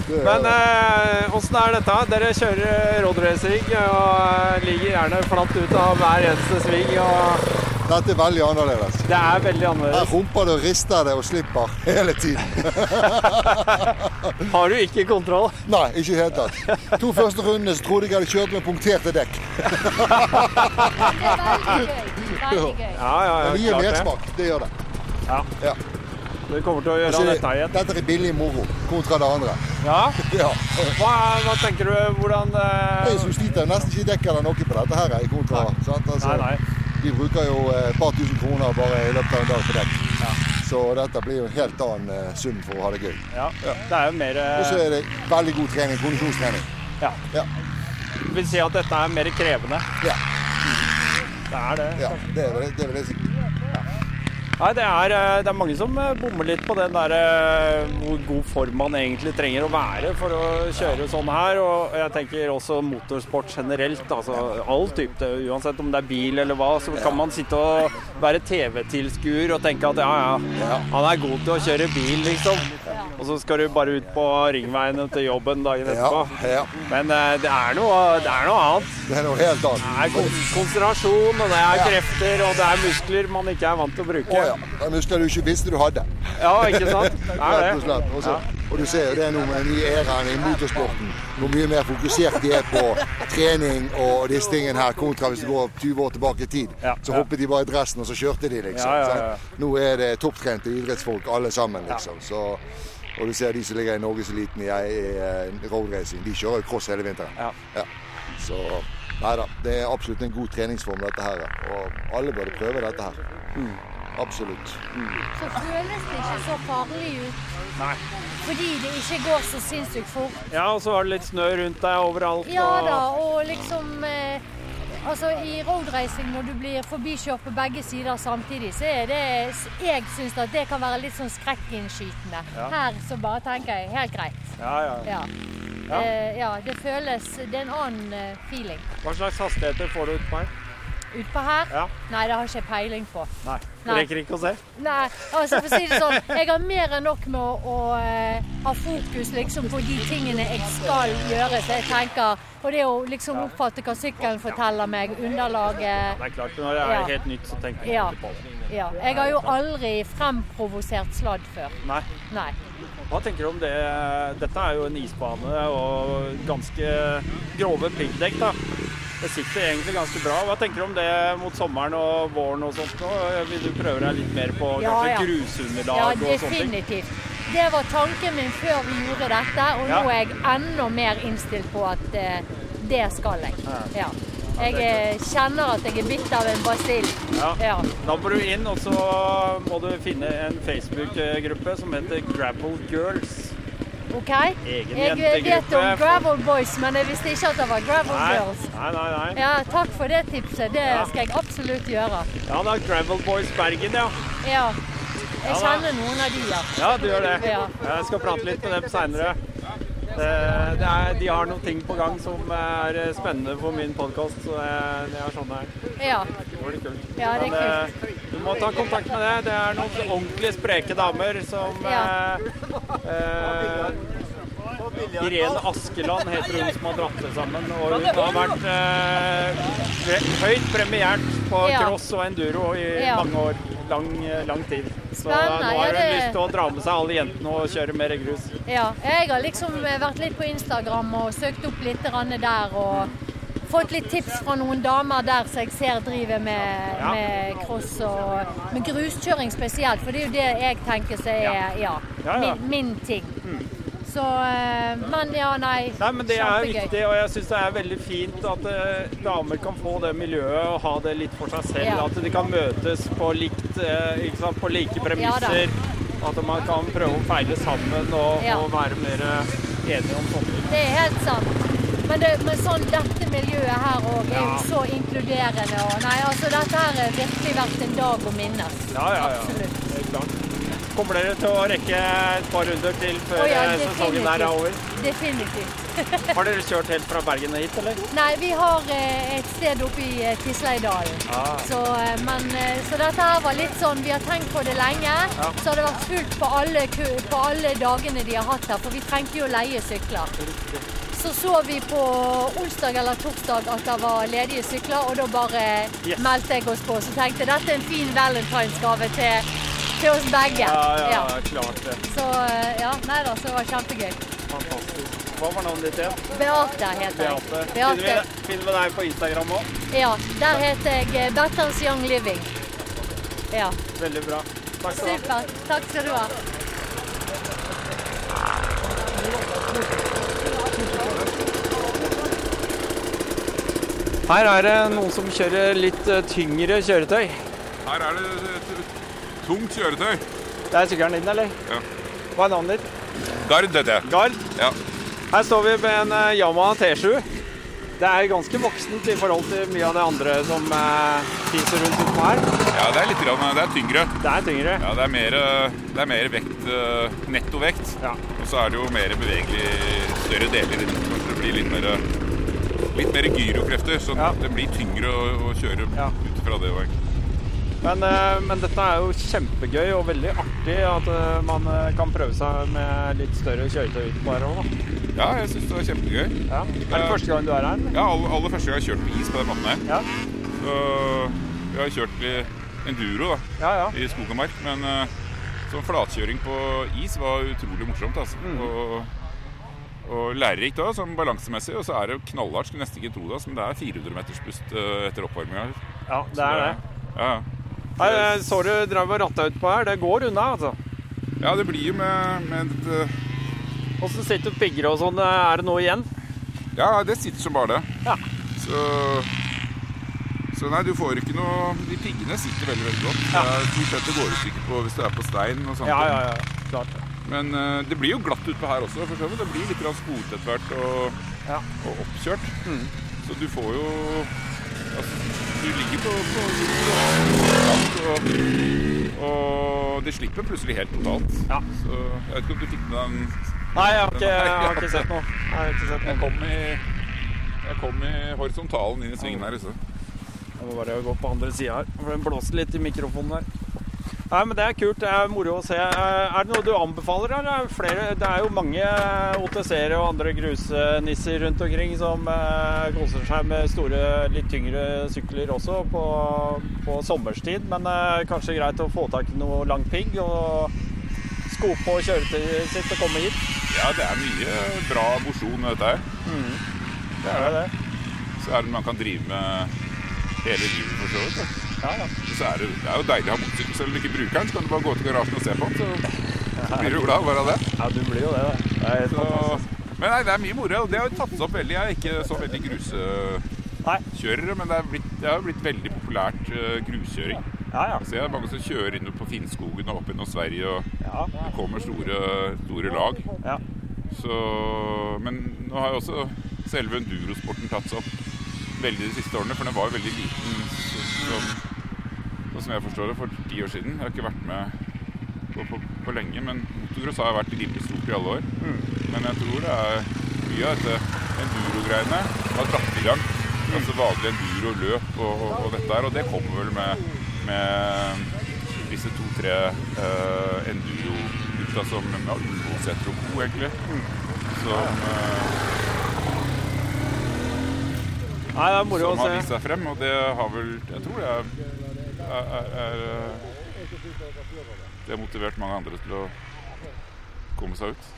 Men eh, åssen er dette? Dere kjører roadracing og eh, ligger gjerne flatt ut av hver eneste sving. og Dette er veldig annerledes. Det er veldig annerledes. Her humper det og rister det og slipper hele tiden. Har du ikke kontroll? Nei, ikke i det hele tatt. To første rundene så trodde jeg hadde kjørt med punkterte dekk. Ja, ja, Det ja, gir klart det. mersmak. Det gjør det. Du kommer til å gjøre så er dette igjen. Dette er billig moro kontra det andre. Ja. Ja. Hva, hva tenker du? Hvordan uh... Jeg som sliter nesten ikke dekk eller noe på dette her. kontra. kontra, sant? Altså, Nei, nei. Vi bruker jo eh, et par tusen kroner bare i løpet av en dag på dekk. Så dette blir jo en helt annen eh, sum for å ha det gøy. Ja. Det er jo mer eh, Og så er det veldig god trening, kondisjonstrening. Ja. Ja. Vil si at dette er mer krevende. Ja. Det er det. Ja, det er vel det vil jeg si. Nei, det er, eh, det er mange som eh, bommer litt på den der eh, hvor god form man egentlig trenger å være for å kjøre sånn her. Og jeg tenker også motorsport generelt. Altså all type, uansett om det er bil eller hva, så kan man sitte og være TV-tilskuer og tenke at ja, ja, han er god til å kjøre bil, liksom. Og så skal du bare ut på ringveiene til jobben dagen etterpå. ja. Men eh, det er, noe, det er noe annet. Det er noe helt annet. Det er kon- konsentrasjon, og det er Ja. krefter, og det er muskler man ikke er vant til å bruke. Å ja. Det er muskler du ikke visste du hadde. Ja, ikke sant? Det er det. slett. Og så- Og du ser jo det noe med den nye æraen i motorsporten. Hvor mye mer fokusert de er på trening og disse tingene her, kontra hvis du går 20 år tilbake i tid. Ja, Så hoppet de bare i dressen, og så kjørte de, liksom. Ja, ja, ja. Nå er det topptrente idrettsfolk alle sammen, liksom. Så, og du ser de som ligger i norgeseliten i, i roadracing, de kjører jo cross hele vinteren. Ja. Så nei da, det er absolutt en god treningsform, dette her. Og alle burde prøve dette her. Mm. Absolutt. så føles det ikke så farlig ut. Nei. Fordi det ikke går så sinnssykt fort. Ja, og så var det litt snø rundt deg overalt. Ja da, og liksom eh, Altså I roadracing, når du blir forbikjørt på begge sider samtidig, så er det Jeg syns at det kan være litt sånn skrekkinnskytende. Ja. Her så bare tenker jeg helt greit. Ja, ja. Ja. Ja. Eh, ja, det føles Det er en annen eh, feeling. Hva slags hastigheter får du utpå her? Utpå her? Ja. Nei, det har ikke jeg peiling på. Nei. Nei. rekker ikke å se? Nei, altså for å si det sånn, jeg har mer enn nok med å, å uh, ha fokus liksom på de tingene jeg skal gjøre. Så jeg tenker, Og det å liksom oppfatte hva sykkelen forteller meg, underlaget Det er klart, når det er Ja. helt nytt, så tenker jeg Ja. ikke på det. Ja. Jeg har jo aldri fremprovosert sladd før. Nei. Nei. Hva tenker du om det? Dette er jo en isbane og ganske grove piggdekk, da. Det sitter egentlig ganske bra. Hva tenker du om det mot sommeren og våren og sånt? nå? Vil du prøve deg litt mer på Ja, kanskje ja. grusunderlag Ja, og sånne ting? definitivt. Det var tanken min før vi gjorde dette, og Ja. nå er jeg enda mer innstilt på at eh, det skal jeg. Ja. Jeg eh, kjenner at jeg er bitt av en basill. Ja. Ja. Da må du inn, og så må du finne en Facebook-gruppe som heter Gravel Girls. OK? Egen Jeg vet om Gravel Boys, men jeg visste ikke at det var Gravel Nei, Girls. nei, nei. nei. Ja, takk for det tipset. Det Ja. skal jeg absolutt gjøre. Ja, det er Gravel Boys Bergen, ja. Ja. Jeg Ja, kjenner noen av de, ja. Ja, du gjør det. Jeg skal prate litt med dem seinere. Eh, det er, de har noen ting på gang som er eh, spennende for min podkast, så det, er sånn det er. Ja. Det blir kult. Ja, det er Men, eh, du må ta kontakt med det. Det er noen ordentlig spreke damer som Ja. eh, eh, Irene Askeland heter hun som har dratt det sammen. Og hun har vært eh, høyt premiert på cross og enduro i Ja. mange år. Lang, lang tid. Så Spennende. nå har hun lyst til å dra med seg alle jentene og kjøre mer grus. Ja, jeg har liksom vært litt på Instagram og søkt opp litt der og fått litt tips fra noen damer der som jeg ser driver med, Ja. med cross og med gruskjøring spesielt, for det er jo det jeg tenker som er ja, Ja, ja. Min, min ting. Så eh, Men ja, nei. Nei, men Det er viktig, og jeg syns det er veldig fint at eh, damer kan få det miljøet og ha det litt for seg selv. Ja. At de kan møtes på, likt, eh, sant, på like premisser. at man kan prøve å feile sammen og, Ja. og være mer enige om sånne ting. Det er helt sant. Men, det, men sånn, dette miljøet her òg er jo så inkluderende. Og nei, altså dette her har virkelig vært en dag å minnes. Ja, ja, ja. Absolutt. Helt klart. Kommer dere til å rekke et par runder til før oh, ja, eh, sesongen er over? Definitivt. Har dere kjørt helt fra Bergen og hit, eller? Nei, vi har eh, et sted oppe i eh, Tisleidalen. Ah. Så, men, så dette her var litt sånn Vi har tenkt på det lenge. Ja. Så har det vært fullt på alle, på alle dagene de har hatt her, for vi trengte jo å leie sykler. Så så vi på onsdag eller torsdag at det var ledige sykler, og da bare Yes. meldte jeg oss på. Så tenkte jeg dette er en fin valentinsgave til, til oss begge. Ja, ja, klart det. Så eh, ja, nei da, så det var kjempegøy. Fantastisk. Hva var navnet ditt igjen? Beate heter jeg. Beate. Finner Beate. vi, finner vi deg på Instagram òg? Ja, der heter jeg eh, Betters Young Living. Ja, Veldig bra. Takk skal du ha. supert. Takk skal du ha. Her er det noen som kjører litt eh, tyngre kjøretøy. Her er det et tungt kjøretøy. Det er sykkelen din, eller? Ja. Hva er navnet ditt? Gard heter jeg. Gard. Ja. Her står vi med en eh, Yamaha T7. Det er ganske voksent i forhold til mye av det andre som uh, fiser rundt utpå her. ja, det er litt grann, det er tyngre. Det er tyngre. Ja, det er mer, eh, det er mer vekt, eh, nettovekt. Ja. Og så er det jo mer bevegelig, større deler i den. Det blir litt mer, litt mer gyrokrafter, så Ja. det blir tyngre å, å kjøre Ja. ut fra det. også. Men, eh, men dette er jo kjempegøy og veldig artig at eh, man eh, kan prøve seg med litt større kjøretøy på her òg. Ja, jeg syns det var kjempegøy. Ja. Er det første gang du er her? eller? Ja, aller, aller første gang jeg kjørte på is på den måten her. Ja. Så jeg har kjørt i enduro da, Ja, ja. i skog og mark, men sånn flatkjøring på is var utrolig morsomt. Altså. Mm. Og, og lærerikt òg, sånn balansemessig. Og så er det jo knallhardt, skulle nesten ikke tro det, altså, men det er 400 meters pust etter oppvarminga. ja, det er det. Ja, Her, eh, så du drev og ratta utpå her. Det går unna, altså. ja, det blir jo med, med et Åssen sitter pigger og sånn? Er det noe igjen? Ja, det sitter som bare det. Ja. Så, så nei, du får ikke noe De piggene sitter veldig veldig godt. Ja. Det er det går ut ikke på hvis du er på stein og sånt. Ja, ja, ja. Klart. Men eh, det blir jo glatt utpå her også, for. Det blir litt sporet etter hvert og, Ja. og oppkjørt. Mm. Så du får jo altså, Du ligger på, på og, og det slipper plutselig helt totalt. Ja. Så jeg vet ikke om du fikk med den Nei, jeg har ikke, jeg har ikke sett noe. Jeg har ikke sett Jeg noe. kom i, jeg kom i horisontalen inn i svingen her. Så. Jeg må bare gå på andre sida her, for den blåser litt i mikrofonen her. Nei, men Det er kult. Det er moro å se. Eh, Er det noe du anbefaler? Eller? er det Flere, det er jo mange OTC-ere og andre grusnisser rundt omkring som eh, koser seg med store, litt tyngre sykler også på, på sommerstid. Men eh, kanskje greit å få tak i noe lang pigg og sko på kjøretøyet sitt og komme hit. Ja, det er mye bra mosjon med dette her. Det er det. Så er det man kan drive med hele livet for så vidt. Ja. Så er det, det er jo deilig å ha motorsykkel. Selv om du ikke bruker den, så kan du bare gå til garasjen og se på den. Så, så blir du glad bare av det. ja, du blir jo det. da. Det er Så, men nei, det er mye moro. Det har jo tatt seg opp veldig. Jeg er ikke så veldig grusekjørere, men det er blitt, det har blitt veldig populært eh, gruskjøring. Ja, ja. Så jeg er mange som kjører inn på Finnskogen og opp gjennom Sverige, og ja. det kommer store, store lag. ja. Så, men nå har jo også selve endurosporten tatt seg opp veldig de siste årene, for den var jo veldig liten så- sånn, sånn som jeg forstår det, for ti år siden. Jeg har ikke vært med på, på, på lenge, men motocross har vært rimelig stort i alle år. Men jeg tror det er mye av dette enduro-greiene har dratt i gang. Altså vanlig enduro-løp og, og, og dette her. Og det kommer vel med, med disse to-tre uh, enduro-gutta som ja, Ulvåsæter og Co, egentlig. Som, uh, Nei, det er moro å som har vist seg frem. Og det har vel Jeg tror det er, er, er, eh, Det har motivert mange andre til å komme seg ut.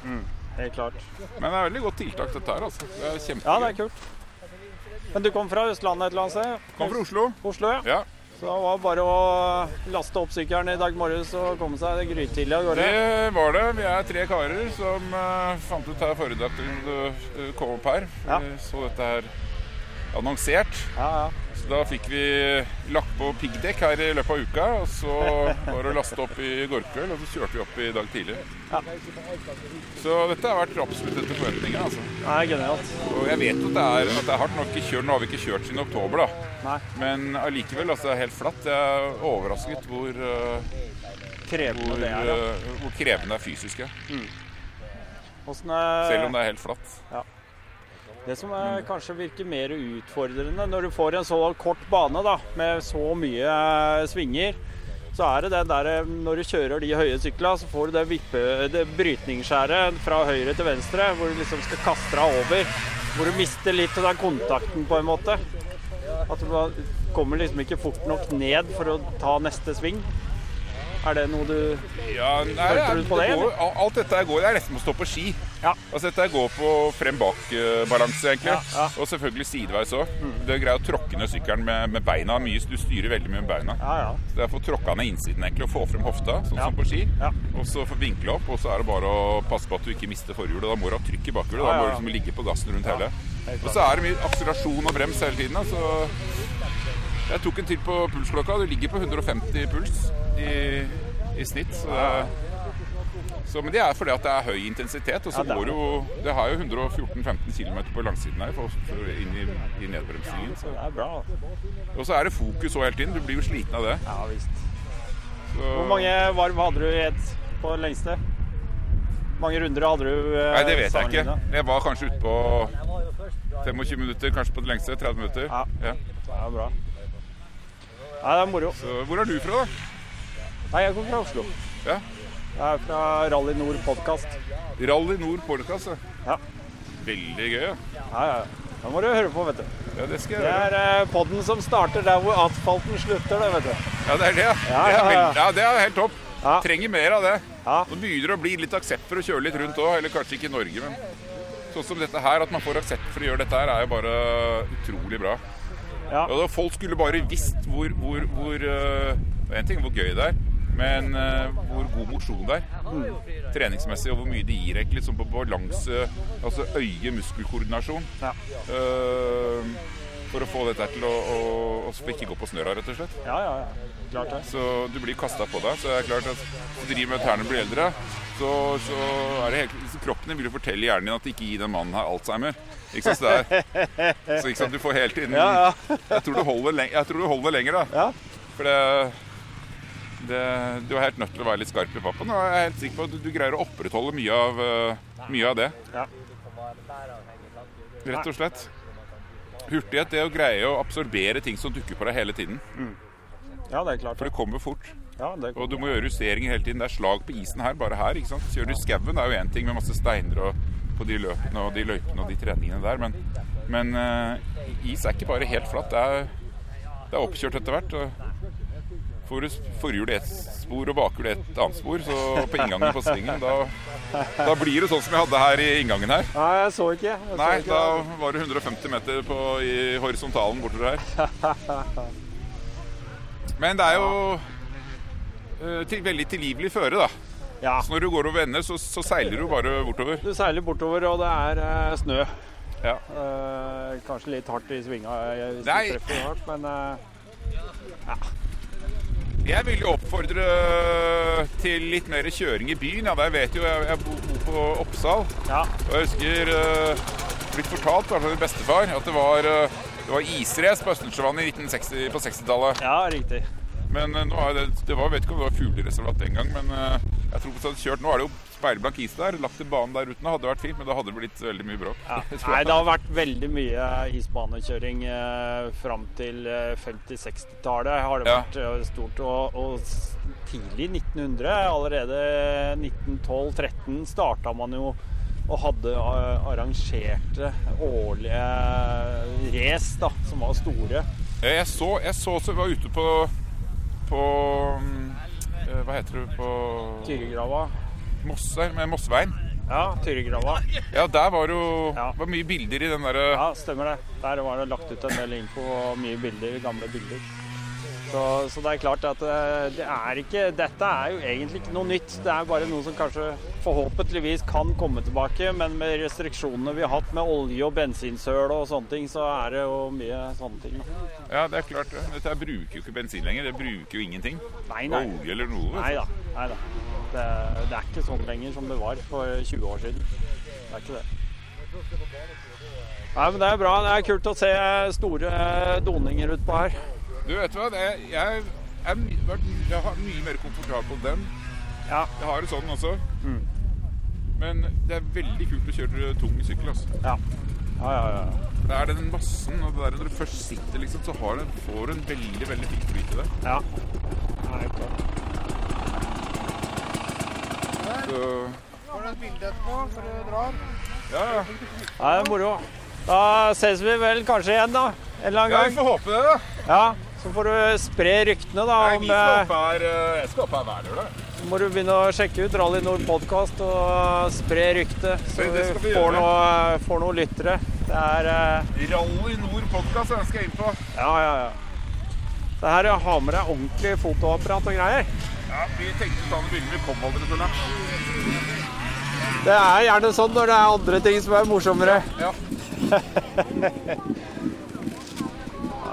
Helt klart. Men det er veldig godt tiltak, dette her. altså. Det er kjempegøy. Ja, det er kult. Men du kom fra Østlandet et eller annet sted? Kom fra Oslo. Oslo, ja. Ja. Så det var bare å laste opp sykkelen i dag morges og komme seg grytidlig av gårde. Det var det. Vi er tre karer som uh, fant ut her forrige dag at du kom opp her. Ja. Vi så dette her annonsert. Ja, ja. Da fikk vi lagt på piggdekk her i løpet av uka. Og så var det å laste opp i går kveld, og så kjørte vi opp i dag tidlig. Ja. Så dette har vært absolutt etter forventningene. altså. Er genialt. Og jeg vet at det er, at det er hardt nok. kjørt, nå har vi ikke kjørt siden oktober, da. Nei. Men allikevel, altså, det er helt flatt. Jeg er overrasket hvor, eh, Krevende hvor, det er, ja. eh, hvor krevende det er fysisk. Ja. Mm. Er... Selv om det er helt flatt. Det som er, kanskje virker mer utfordrende når du får en så kort bane da, med så mye eh, svinger, så er det den der eh, når du kjører de høye syklene, så får du det, vippe, det brytningsskjæret fra høyre til venstre, hvor du liksom skal kaste deg over. Hvor du mister litt av den kontakten, på en måte. At du kommer liksom ikke fort nok ned for å ta neste sving. Er det noe du Ja, nei, Hørte du på det, går, alt dette går Det er nesten å stå på ski. Ja. Altså Dette går på frem-bak-balanse, egentlig. Ja, ja. Og selvfølgelig sideveis òg. Det er greit å tråkke ned sykkelen med, med beina. Mye, du styrer veldig mye med beina. Ja, ja. Så det er å få tråkka ned innsiden egentlig, og få frem hofta, sånn som på ski. Ja. Og så få vinkle opp, og så er det bare å passe på at du ikke mister forhjulet. Da må du ha trykk i bakhjulet. Da må du liksom ligge på gassen rundt hele. Og så er det mye akselerasjon og brems hele tiden. Så Jeg tok en til på pulsklokka. Du ligger på 150 puls i, i snitt. Så det er, så, men det er fordi at det er høy intensitet. Og så Ja, går jo Det har jo 114-15 km på langsiden her for, for inn i, i nedbremsingen. Så. Det er bra. Og så er det fokus òg hele tiden. Du blir jo sliten av det. Ja visst. Så, Hvor mange varm hadde du i ett på det lengste? mange runder hadde du? eh, Nei, det vet jeg ikke. Jeg var kanskje ute på 25 minutter, kanskje på det lengste. 30 minutter. Ja. Ja. Det er bra. Nei, det er moro. Så hvor er du fra, da? Nei, jeg kommer fra Oslo. Ja. Jeg er fra Rally Nord podkast. Rally Nord podcast. ja. Ja. Veldig gøy. Ja. Ja, ja. Da må du høre på, vet du. ja, det skal Det jeg gjøre. er eh, podden som starter der hvor asfalten slutter, det, vet du. Ja, det er det, ja. Ja, Det er, ja, ja. det er helt topp. Ja. Trenger mer av det. Ja. Nå begynner det å bli litt aksept for å kjøre litt rundt òg, eller kanskje ikke i Norge, men sånn som dette her, at man får aksept for å gjøre dette her, er jo bare utrolig bra. Ja. Og da, folk skulle bare visst hvor, hvor, hvor uh, en ting hvor gøy det er, men uh, hvor god mosjon det er. Treningsmessig, og hvor mye det gir egentlig liksom på balanse, altså øye-muskelkoordinasjon. Ja. Uh, for å få dette til å, å, å ikke gå på snøra, rett og slett. Ja, ja, ja. Klart det. Så du blir kasta på deg. Så det er klart at hvis du driver med at tærne blir eldre, så, så er det helt, kroppen din vil jo fortelle hjernen din at ikke gi den mannen her Alzheimer. Ikke sant? Så, det er, så ikke sant? du får hele tiden Ja, ja. Jeg tror du holder, det jeg tror du holder lenger, da. Ja. For det, det Du er helt nødt til å være litt skarp i pappen. Og jeg er helt sikker på at du, du greier å opprettholde mye av, eh, mye av det. Ja. Rett og slett. Hurtighet, det å greie å absorbere ting som dukker på deg hele tiden. ja, det er klart. For det kommer fort. Ja, det Og du må gjøre justeringer hele tiden. Det er slag på isen her, bare her. ikke sant? Kjører du i skauen, er jo én ting med masse steiner og, på de løpene og de løypene og de treningene der, men, men uh, is er ikke bare helt flatt. Det er, det er oppkjørt etter hvert. og Får du forhjul i ett spor og bakhjul i et annet spor, så på inngangen på svingen, da, da blir det sånn som jeg hadde her i inngangen her. Nei, jeg så ikke. Jeg så Nei, ikke. da var det 150 meter på, i horisontalen bortover her. Men det er jo uh, til, veldig tilgivelig føre, da. Ja. Så når du går over ende, så, så seiler du bare bortover. Du seiler bortover, og det er uh, snø. Ja. Uh, kanskje litt hardt i svinga hvis Nei. du treffer hardt, men eh, Jeg vil jo oppfordre til litt mer kjøring i byen. Ja, jeg vet jo jeg, jeg bor på Oppsal. ja. Og jeg husker uh, blitt fortalt av min bestefar at det var, uh, det var israce på Østensjøvannet i 1960 på 60-tallet. ja, riktig. Men uh, nå er det, det var, vet ikke om det var fuglereservat den gang, men uh, jeg tror på at det hadde kjørt. Nå er det jo speilblank is der. Lagt en bane der uten hadde vært fint, men da hadde det blitt veldig mye bråk. Ja. Nei, det har vært veldig mye isbanekjøring eh, fram til eh, 50-60-tallet. har det Ja. vært eh, stort. Og, og tidlig 1900, allerede 1912-13, starta man jo og hadde eh, arrangerte årlige race da, som var store. Eh, Jeg så, jeg så så jeg var ute på, på mm, eh, Hva heter det på Tyregrava. Mosse, med Mosseveien. Ja, Tyregrava. Ja, der var jo var mye bilder i den derre Ja, stemmer det. Der var det lagt ut en del info og mye bilder, gamle bilder. Så, så det er klart at eh, det er ikke Dette er jo egentlig ikke noe nytt. Det er bare noe som kanskje forhåpentligvis kan komme tilbake. Men med restriksjonene vi har hatt med olje og bensinsøl og sånne ting, så er det jo mye sånne ting. Ja, det er klart. Dette bruker jo ikke bensin lenger. Det bruker jo ingenting. Nei, nei. Olje eller noe. Nei da. Nei da. Det, det er ikke sånn lenger som det var for 20 år siden. Det er ikke det. Nei, men Det er bra. Det er kult å se store doninger utpå her. Du vet hva, jeg, jeg, er, jeg har mye mer komfortabel på den. Ja. Jeg har en sånn også. Mm. Men det er veldig kult å kjøre tung sykkel. altså. Ja. Ja, ja, ja. Det er den massen, og det der når du først sitter, liksom, så har du, får du en veldig veldig fin flyt i det. Ja. Nei. Så, Får du et bilde etterpå før du drar? ja, ja. Ja, det er moro. Da ses vi vel kanskje igjen, da. En eller annen Ja, vi får håpe det, da. Ja, Så får du spre ryktene, da. Nei, Om, vi skal eh, opp her, eh, jeg skal opp her hver lørdag. så må du begynne å sjekke ut Rally Nord podkast og spre ryktet, så vi vi får noe, får noe lyttere. Det er uh... Rally Nord podkast skal inn på. Ja, ja, ja. Det her er ha med deg ordentlig fotoapparat og greier. Ja, Vi tenkte sånn bilder, vi kom aldri til det. Det er gjerne sånn når det er andre ting som er morsommere. Ja.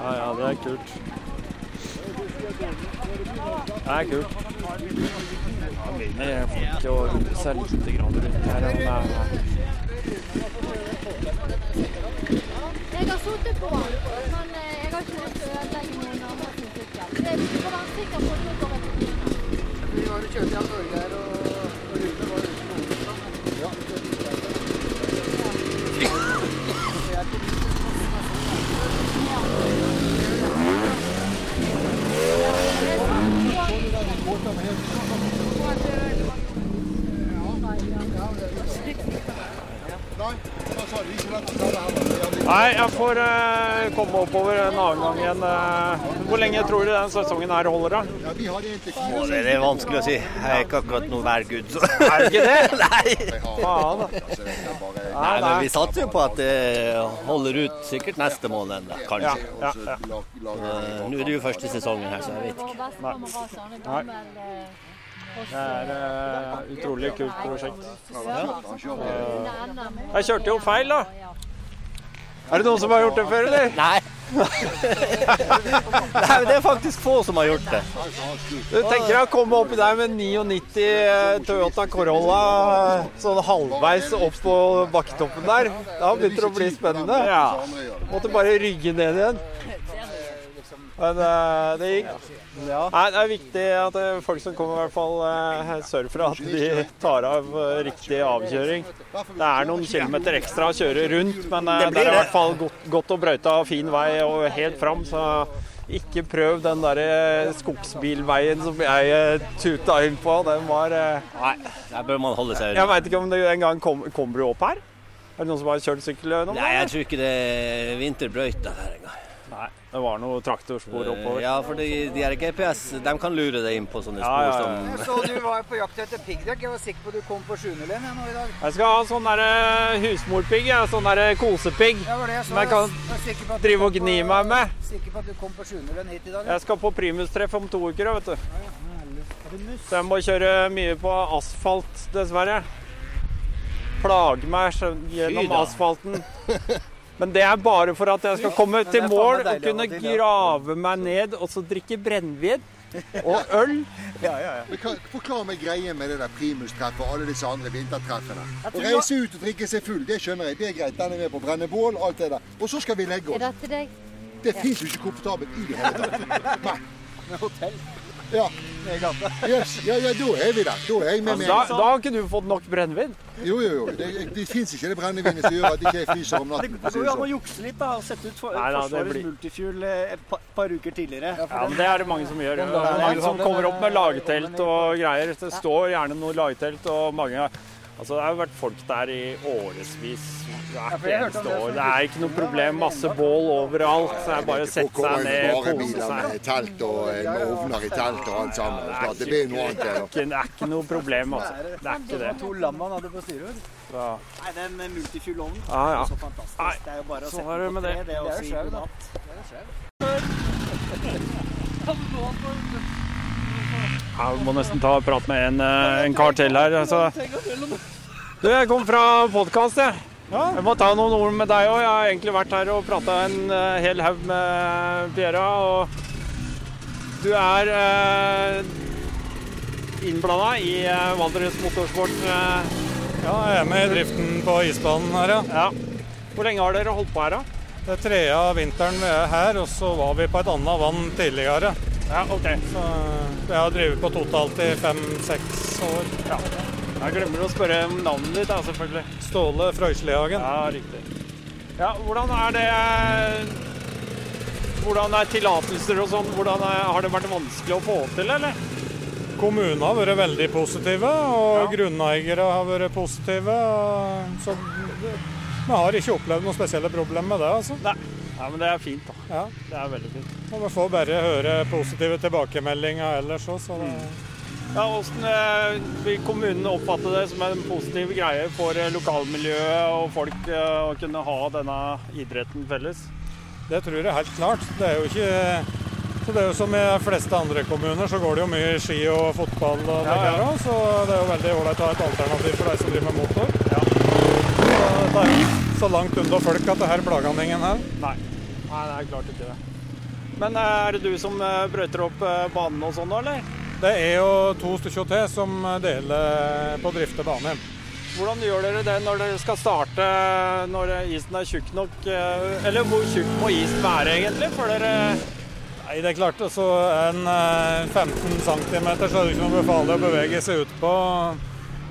Ja, ja, det er kult. Det er kult. Da begynner folk å roe seg litt grann rundt her. er- Jeg har sittet på den, men eh, jeg har ikke lyst til å ødelegge noen andres sykkel. Det er for å være sikker på at går var og kjørte igjen Norge her, og og Rune var ute med ungdommen. Ja. Nei, jeg får eh, komme oppover en annen gang igjen. eh. Hvor lenge tror du den sesongen her holder, da? Å, det er vanskelig å si. Jeg er ikke akkurat noe værgud. så- Er det ikke det? Nei. Faen, da. Nei, men vi satser jo på at det holder ut sikkert neste måned, da, kanskje. Ja, ja, ja. Eh, Nå er det jo første sesongen her, så jeg vet ikke. Nei. beste Det er et utrolig kult prosjekt. Eh, Jeg kjørte jo feil, da. Er det noen som har gjort det før, eller? Nei. Nei, men det er faktisk få som har gjort det. Du tenker deg å komme oppi der med 99 Toyota Corolla sånn halvveis opp på bakketoppen der. Da begynte det å bli spennende. Ja. Måtte bare rygge ned igjen. Men det gikk. Nei, det er viktig at eh, folk som kommer, i hvert fall eh, sørger for at de tar av eh, riktig avkjøring. Det er noen kilometer ekstra å kjøre rundt, men Det er i hvert fall godt, godt og brøyta fin vei og helt fram. Så ikke prøv den der skogsbilveien som jeg tuta inn på. Den var Nei, der bør man holde seg Jeg veit ikke om det engang kom, kommer du opp her? Er det noen som har kjørt sykkel nå? Nei, jeg tror ikke det er vinterbrøyta her engang. Det var noe traktorspor oppover. Ja, for de, de er GPS de kan lure deg inn på sånne Ja, spor ja, ja. som Jeg så du var på jakt etter piggdekk. Jeg var sikker på at du kom på sjuendelenn nå i dag. Jeg skal ha sånn der eh, husmorpigg, ja, sånn der kosepigg. Ja, var det jeg så. Som jeg kan Jeg drive og gni meg med. Sikker på at du kom på sjuendelenn hit i dag. Jeg skal på primustreff om to uker, vet du. Så jeg må kjøre mye på asfalt, dessverre. Plage meg gjennom asfalten. Men det er bare for at jeg skal komme til mål og kunne grave meg ned og så drikke brennevin og øl. Ja, ja, ja. Forklar meg greien med det der primustreffet og alle disse andre vintertreffene. Å reise ut og drikke seg full, det skjønner jeg. Det er greit. Den er med på å brenne bål, alt det der. Og så skal vi legge Er oss. det til deg? Det fins jo ikke komfortabelt i det hele tatt. Nei. Med hotell. Ja. Yes, ja, ja, da er vi der. Da er jeg med Altså, da, da har ikke du fått nok brennevin. Jo, jo, jo. Det, det fins ikke det brennevinet som gjør at ikke jeg fryser om natten. Det går jo an å sånn. jukse litt da, og sette ut for, Nei da, Forsvarets blir- multifuel eh, et par, par uker tidligere. Ja, men Det er det mange som gjør. Det er mange som kommer opp med lagtelt og greier. Det står gjerne noe lagtelt, og mange Altså, det har jo vært folk der i årevis hvert eneste år. Det er ikke noe problem. Masse bål overalt. Så det er bare å sette seg ned, kose seg. med telt og eh, med ovner i telt og alt sammen. Så det blir noe annet. Det det, er ikke, det er ikke noe problem, altså. Det er ikke det. To lam han hadde på styrord. Nei, den eh, multifuel-ovnen Ja, ja. er så fantastisk. Det er jo bare å sette er den på tre, det. det Det er jo skjau, god da. natt. Ja, vi må nesten ta og prate med en, eh, en kar til her. Altså. Du, jeg kom fra podkast, jeg. Jeg må ta noen ord med deg òg. Jeg har egentlig vært her og prata en eh, hel haug med Piera. Og du er eh, innblanda i uh, Valdres Motorsport. eh. Ja, jeg er med i driften på isbanen her, ja. ja. Hvor lenge har dere holdt på her, da? Det er tredje vinteren vi er her, og så var vi på et annet vann tidligere. Ja, ok. Så jeg har drevet på totalt i fem-seks år. Ja. Jeg glemmer å spørre om navnet ditt, da, selvfølgelig. Ståle Frøyslihagen. Ja, riktig. Ja, hvordan er det Hvordan er tillatelser og sånn? Er, Har det vært vanskelig å få til, eller? Kommunene har vært veldig positive, og Ja. grunneiere har vært positive. Så vi har ikke opplevd noen spesielle problemer med det. altså. Nei. Ja, men det er fint, da. Ja. Det er veldig fint. Og vi får bare høre positive tilbakemeldinger ellers òg, så det Ja, Hvordan eh, vil kommunen oppfatte det som en positiv greie for eh, lokalmiljøet og folk eh, å kunne ha denne idretten felles? Det tror jeg helt klart. Det er jo ikke så det er jo Som i de fleste andre kommuner så går det jo mye ski og fotball og Ja, ja. der så det er jo veldig ålreit å ha et alternativ for de som driver med motor. Så det er så langt unna folk at det her plager han ingen her. Nei. Nei, det er klart ikke det. Men eh, er det du som eh, brøyter opp eh, banen og sånn eller? Det er jo to stykker til som deler på å drifte banen. Hvordan gjør dere det når dere skal starte når isen er tjukk nok? Eller hvor tjukk må isen være egentlig før dere Nei, det er klart. Altså, en eh, 15 cm så er det ikke noe befalig å bevege seg ut på.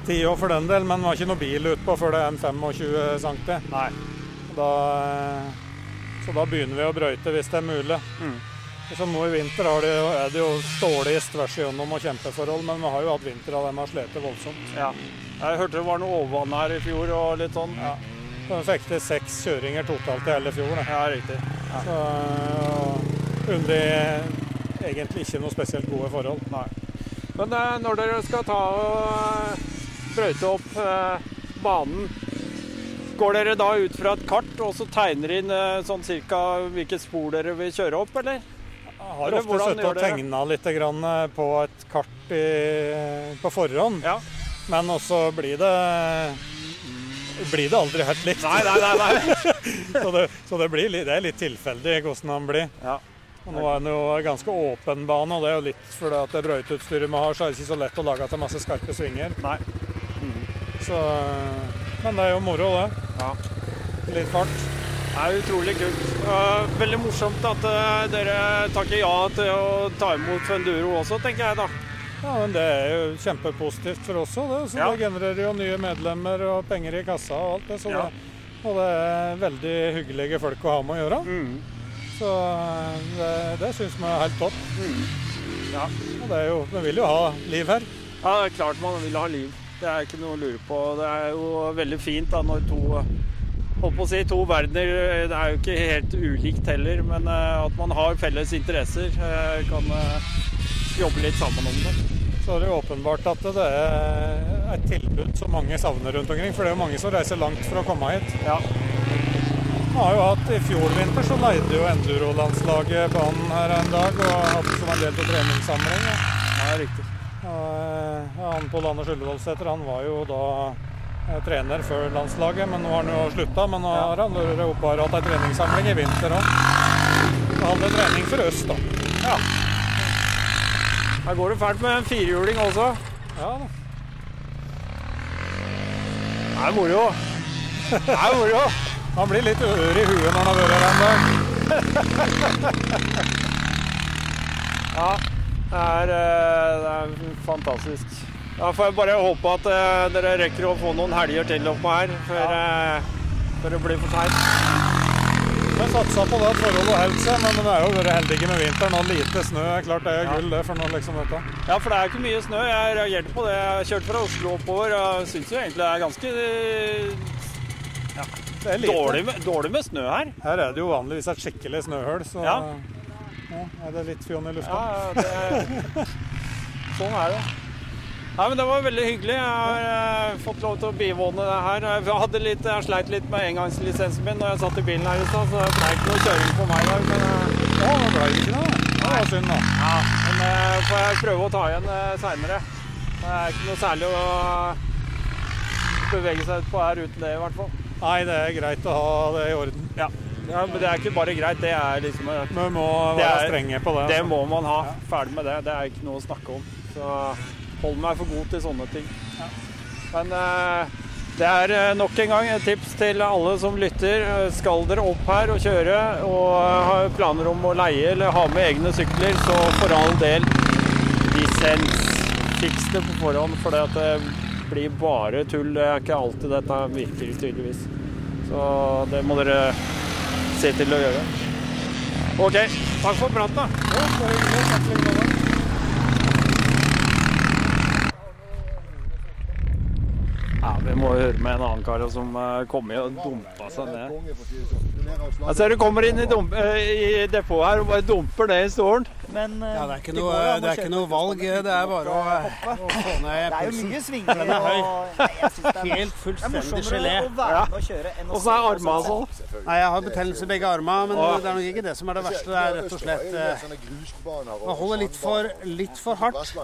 10 år for den del, men det var ikke noe bil utpå før det er en 25 cm. Nei. Da, så da begynner vi å brøyte hvis det er mulig. Mm. Så nå i vinter er det, jo- er det jo stålis tvers igjennom og kjempeforhold, men vi har jo hatt vinter der de har slitt voldsomt. Ja. Jeg hørte det var noe overvann her i fjor og litt sånn. Ja. Så vi fikk til seks kjøringer totalt i hele fjor. da. Ja, riktig. Så og under egentlig ikke noe spesielt gode forhold. Nei. Men eh, når dere skal ta og brøyte opp eh, banen, går dere da ut fra et kart og så tegner inn eh, sånn cirka hvilke spor dere vil kjøre opp, eller? Jeg har ofte sittet og tegna litt grann eh, på et kart i, på forhånd, Ja. men også blir det blir det aldri helt likt. Nei, nei, nei. nei. så det, så det, blir, det er litt tilfeldig hvordan han blir. Ja. Og nå er den jo ganske åpen bane, og det er jo litt fordi at det brøyteutstyret vi har, så er det ikke så lett å lage til masse skarpe svinger. Nei. Så, men det er jo moro, det. Ja. Litt fart. Det er utrolig kult. Eh, veldig morsomt at eh, dere takker ja til å ta imot Venduro også, tenker jeg da. Ja, men Det er jo kjempepositivt for oss òg, det. Så Ja. det genererer jo nye medlemmer og penger i kassa og alt det. Så Ja. det og det er veldig hyggelige folk å ha med å gjøre. Mm. Så det, det syns vi er helt topp. Ja. Og det er jo, vi vil jo ha liv her. Ja, det er klart man vil ha liv. Det er ikke noe å lure på. Det er jo veldig fint da når to Holdt på å si to verdener. Det er jo ikke helt ulikt heller, men eh, at man har felles interesser. eh, Kan eh, jobbe litt sammen om det. Så er det jo åpenbart at det er et tilbud som mange savner rundt omkring. For det er jo mange som reiser langt for å komme hit. Ja. Vi har jo hatt I fjor vinter så leide jo Enduro-landslaget banen her en dag og hadde som en del av treningssamling. Ja. Ja, riktig. Eh, han Pål Anders Ullevålsæter han var jo da eh, trener før landslaget, men nå har han jo slutta. Men nå har han bare hatt ei treningssamling i vinter òg. Hadde trening for øst, da. Ja. Her går det fælt med en firehjuling også. Ja da. Det er moro. Det er moro. Han blir litt ør i huet når han har vært her en dag. Ja. Det er, eh, det er fantastisk. Da får jeg bare håpe at eh, dere rekker å få noen helger til oppå her før, eh, før det blir for seint. Vi satsa på det at forholdet holder seg, men vi er jo vært heldige med vinteren. Og lite snø klart det er gull det for noe liksom dette. Ja, for det er jo ikke mye snø. Jeg reagerte på det. Jeg har kjørt fra Oslo oppover og syns jo egentlig det er ganske ja, Det er dårlig, med, dårlig med snø her. Her er det jo vanligvis et skikkelig snøhull, så Ja. Ja, er det litt fjon i lufta. Ja, det, sånn er det. Nei, men Det var veldig hyggelig. Jeg har eh, fått lov til å bivåne det her. Jeg, hadde litt, jeg sleit litt med engangslisensen min når jeg satt i bilen her i stad, så det ble ikke noe kjøring på meg i dag. Men, Å, det ble ikke noe. Det var synd, da. ja, men eh, får jeg prøve å ta igjen uh, seinere. Det er ikke noe særlig å bevege seg ut på her uten det, i hvert fall. Nei, det er greit å ha det i orden. Ja. Ja, Men det er ikke bare greit. Det er liksom eh, Vi må være er- strenge på det. Det altså. må man ha. Ferdig med det. Det er ikke noe å snakke om. Så hold meg for god til sånne ting. Men eh, det er eh, nok en gang et tips til alle som lytter. Skal dere opp her og kjøre og har planer om å leie eller ha med egne sykler, så for all del lisens. Fiks det på forhånd, for det blir bare tull. Det er ikke alltid dette virker, tydeligvis. Så det må dere se til å gjøre. OK. Takk for praten, da. Ja, Vi må høre med en annen kar som eh, kom i og dumpa seg ned. Jeg ser du kommer inn i, dump, eh, i depotet her og bare dumper ned i stolen. Men eh, Ja, det er ikke noe, det er ikke noe valg. Det er bare å, få ned pulsen. Det er jo mye svinger Den er høy. Helt fullstendig gelé. og kjøre enn å Åssen er armene og sånn. sånn? Nei, jeg har betennelse i begge armene, men det er nok ikke det som er det verste. Det er rett og slett Man holder litt for, litt for hardt.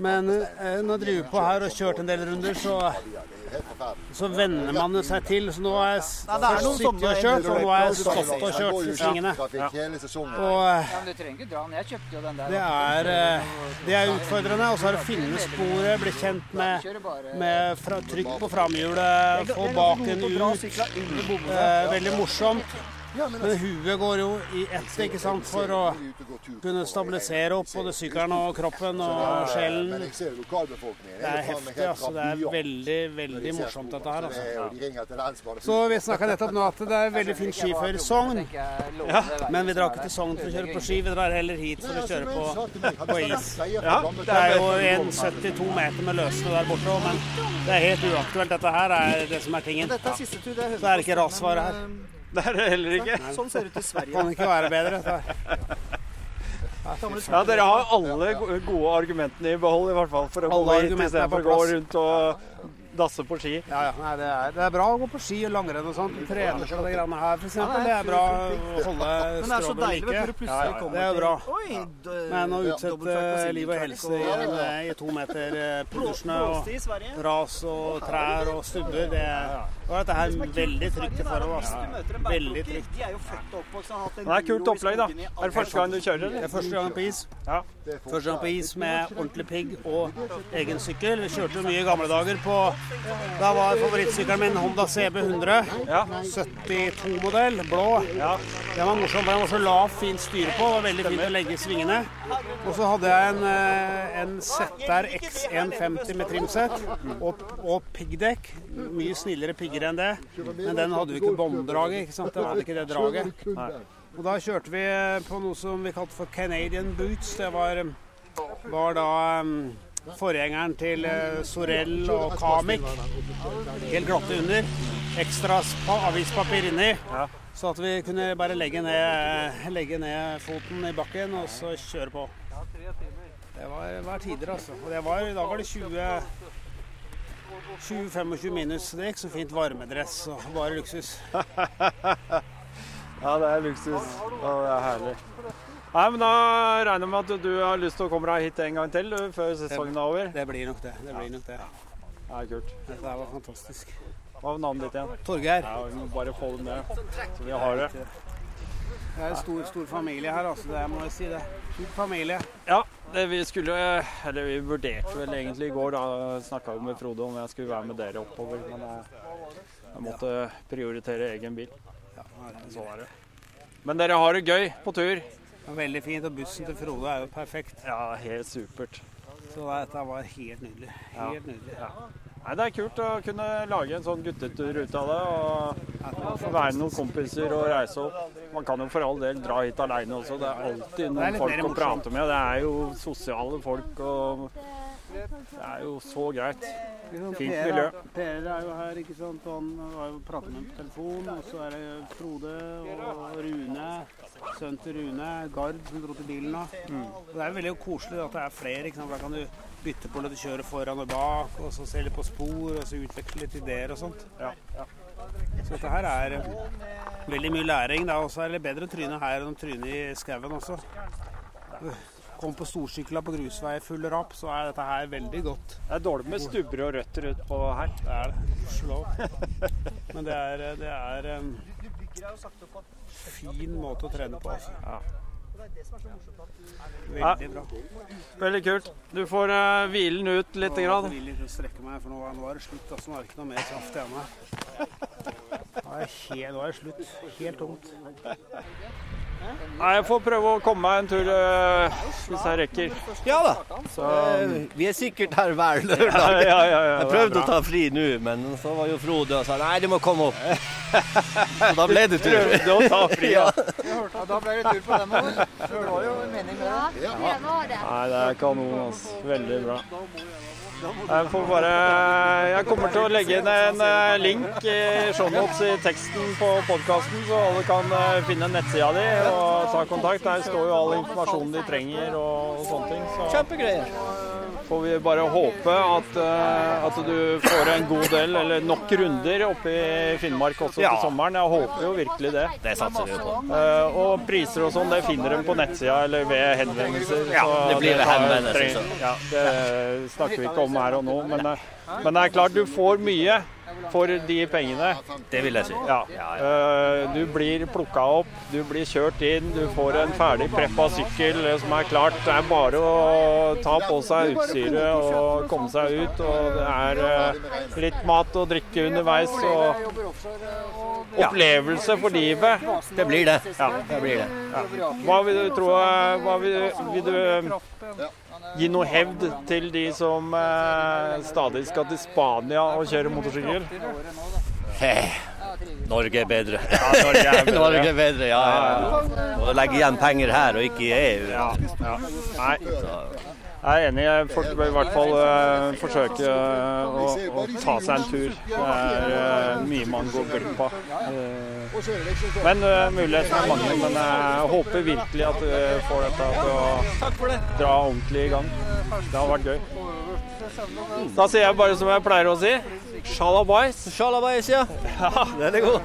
Men når jeg driver på her og kjørt en del runder, så, så venner man seg til. Så nå er jeg først noen sittet og sånne kjørt, og nå er jeg stått og kjørt i svingene. Og eh, det er, eh, det er utfordrende. Og så er det å finne sporet, bli kjent med, med fra, trykk på framhjulet, få baken ut. Eh, veldig morsomt. Men huet går jo i ett, ikke sant, for å kunne stabilisere opp både sykkelen og kroppen og sjelen. Det er heftig, altså. Det er veldig, veldig morsomt, dette her. altså. Så vi snakka nettopp nå at det er veldig fin skiføre i Sogn. Men vi drar ikke til Sogn for å kjøre på ski, vi drar heller hit for å kjøre på, på is. Det er jo en 72 meter med løsne der borte òg, men det er helt uaktuelt. Dette her er det som er tingen. Det er Så er det ikke rasfare her. Det er det heller ikke. Sånn ser det ut i Sverige. Kan ikke være bedre. Ja, Dere har alle gode argumentene i behold, i hvert fall. For å Alle komme hit argumentene istedenfor å gå rundt og dasse på ski. Ja, ja. Nei, det, er, det er bra å gå på ski og langrenn og sånt. Trene på det greiene her, f.eks. Det er bra å holde det når like. Ja, ja, Det er jo bra. Men å utsette liv og helse i, en- i to meter Sverige. og ras og trær og stubber, det og dette her er veldig trygt i forhold. Hvis Altså. Veldig trygt. Det er kult opplegg, da. Er det første gang du kjører, Det eller? er første gang på is. Ja. Første gang på is med ordentlig pigg og egen sykkel. Vi kjørte jo mye i gamle dager på Da var favorittsykkelen min Honda CB 100. 72-modell, blå. Den var morsom, for den var så lav, fint styre på. Det var veldig fint å legge i svingene. Og så hadde jeg en, eh, en ZR X150 med trimsett og, og piggdekk. Mye snillere pigger enn det. Men den hadde jo ikke bånddraget, ikke sant. Den hadde ikke det draget. Og da kjørte vi på noe som vi kalte for Canadian Boots. Det var, var da um, forgjengeren til eh, Sorell og Kamik. Helt glatte under. Ekstra avispapir inni. Så at vi kunne bare legge ned, legge ned foten i bakken og så kjøre på. Det var, var tider, altså. Og det var, da var det 20 20-25 minus. Det gikk så fint varmedress og bare luksus. Ja, det er luksus. Og det er herlig. Nei, men Da regner jeg med at du har lyst til å komme deg hit en gang til før sesongen er over. Det blir nok det. det, blir nok det. Det er kult. Dette var fantastisk. Hva var navnet ditt igjen? Torgeir. Ja, Vi må bare få det med, så vi har det. Det er en stor, stor familie her, altså. Det må jeg si. det. Stor familie. Ja, det vi skulle Eller vi vurderte vel egentlig i går, da snakka vi med Frode om jeg skulle være med dere oppover. Men jeg, jeg måtte prioritere egen bil. Ja, Sånn er det. Men dere har det gøy på tur. Veldig fint. Og bussen til Frode er jo perfekt. Ja, helt supert. Så dette var helt nydelig. Helt nydelig. Nei, Det er kult å kunne lage en sånn guttetur ut av det. og Få være noen kompiser og reise opp. Man kan jo for all del dra hit aleine også. Det er alltid noen folk å prate med. Det er jo sosiale folk og Det er jo så greit. Fint miljø. Per er jo her, ikke sant. Han har jo pratet med på telefon. Og så er det Frode og Rune. Sønnen til Rune. Gard som dro til bilen nå. Og det er veldig koselig at det er flere. ikke sant? Da kan du bytte på litt du kjøre foran og bak, og så se litt på spor, og så utveksle litt ideer og sånt. Så dette her er eh, veldig mye læring. Og så er det bedre å tryne her enn å tryne i skauen også. Kom på storsykla på grusvei full rapp, så er dette her veldig godt. Det er dårlig med stubber og røtter utpå her. Det er det. Gudskjelov. Men det er, det er en fin måte å trene på. Altså. Veldig bra. Veldig kult. Du får uh, hvile den ut litt. Nå Grann. jeg ikke strekke meg, for nå, nå er det slutt. Altså. Nå er det ikke noe mer kraft igjen her. Nå er, det helt, nå er det slutt. Helt tomt. Nei, jeg får prøve å komme meg en tur øh, hvis jeg rekker. Ja da. Så, Eh, Vi er sikkert her hver lørdag. Ja, ja, ja, ja, jeg det er prøvde bra. å ta fri nå, men så var jo Frode og sa nei, du må komme opp. Så da ble det tur. Prøvde å ta fri, ja. Ja, da ble det tur på den òg. Det var jo en mening med det. Ja, det var det. Nei, det er kanon. Altså. Veldig bra. Jeg får bare Jeg kommer til å legge inn en eh, link i shownotes i teksten på podkasten, så alle kan eh, finne nettsida di og ta kontakt. Der står jo all informasjonen de trenger og, og sånne ting. Så Kjempegreier. får vi bare håpe at, eh, at du får en god del, eller nok runder oppe i Finnmark også Ja. til sommeren. Jeg håper jo virkelig det. Det satser vi på. Og priser og sånn, det finner de på nettsida eller ved henvendelser. Ja, det blir ved henvendelser, så. Ja, det snakker vi ikke om her og nå, men, eh, men det er klart du får mye for de pengene. Det vil jeg si. Ja. Eh, Du blir plukka opp, du blir kjørt inn, du får en ferdig preppa sykkel som er klart. Det er bare å ta på seg utstyret og komme seg ut. Og det er eh, litt mat og drikke underveis og opplevelse for livet. Det blir det. Ja. Det blir det. Ja. Hva vil du tro hva vil, vil du gi noe hevd til de som eh, stadig skal til Spania og kjøre motorsykkel? Norge er bedre. Norge er bedre. Norge er bedre, ja. ja. Å legge igjen penger her og ikke i EU. Ja, ja. Nei, jeg er enig. Folk bør i hvert fall uh, forsøke uh, å, å ta seg en tur. Det er uh, mye man går glipp av. Men uh, mulighetene er mange. Men jeg håper virkelig at vi får dette til å dra ordentlig i gang. Det har vært gøy. Da sier jeg bare som jeg pleier å si. Shalabais. Shalabais, ja. Den er god.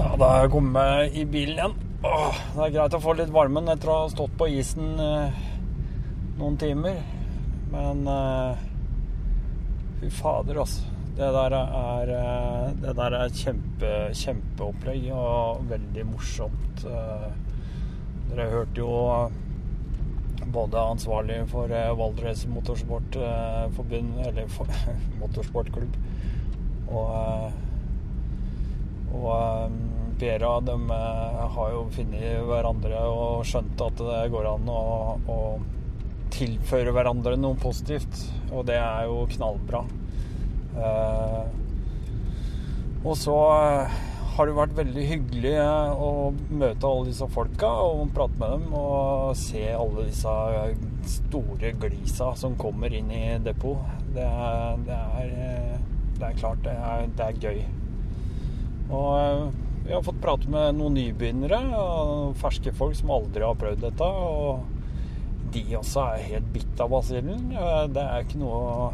Ja, da er jeg kommet i bilen igjen. Åh, det er greit å få litt varmen etter å ha stått på isen eh, noen timer. Men eh, fy fader, altså. Det der er, eh, det der er kjempe, kjempeopplegg og veldig morsomt. Eh, dere hørte jo både ansvarlig for eh, Valdres Motorsportforbund, eller motorsportklubb, og eh, og eh, Piera de eh, har jo funnet hverandre og skjønt at det går an å, å tilføre hverandre noe positivt. Og det er jo knallbra. Eh, og så eh, har det vært veldig hyggelig å møte alle disse folka og prate med dem og se alle disse store glisa som kommer inn i depot. Det er, det det er klart det er, det er gøy. Og vi har fått prate med noen nybegynnere og ferske folk som aldri har prøvd dette. Og de også er helt bitt av basillen. Det er ikke noe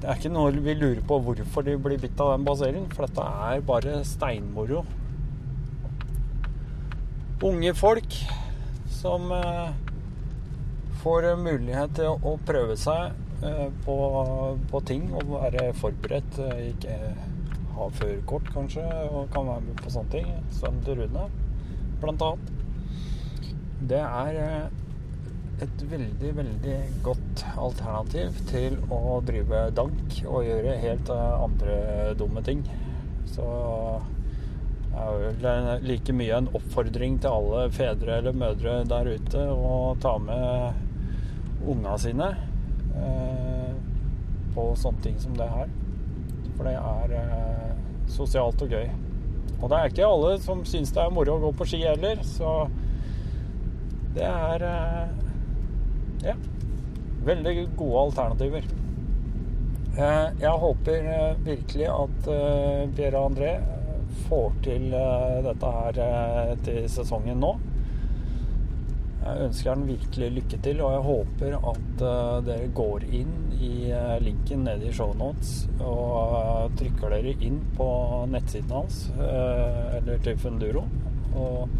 Det er ikke noe vi lurer på hvorfor de blir bitt av den basillen, for dette er bare steinmoro. Unge folk som eh, får mulighet til å prøve seg eh, på, på ting og være forberedt. eh, Ikke ha førerkort, kanskje, og kan være med på sånne ting. Sønnen til Rune, blant annet. Det er eh, et veldig, veldig godt alternativ til å drive dank og gjøre helt eh, andre dumme ting. Så Det er like mye en oppfordring til alle fedre eller mødre der ute å ta med unga sine eh, på sånne ting som det her. For det er sosialt og gøy. Og det er ikke alle som syns det er moro å gå på ski heller, så det er eh, ja, veldig gode alternativer. Eh, jeg håper eh, virkelig at Pierre André får til dette her til sesongen nå. Jeg ønsker den virkelig lykke til, og jeg håper at eh, dere går inn i eh, linken nede i shownotes og eh, trykker dere inn på nettsiden hans, eller til Funduro, og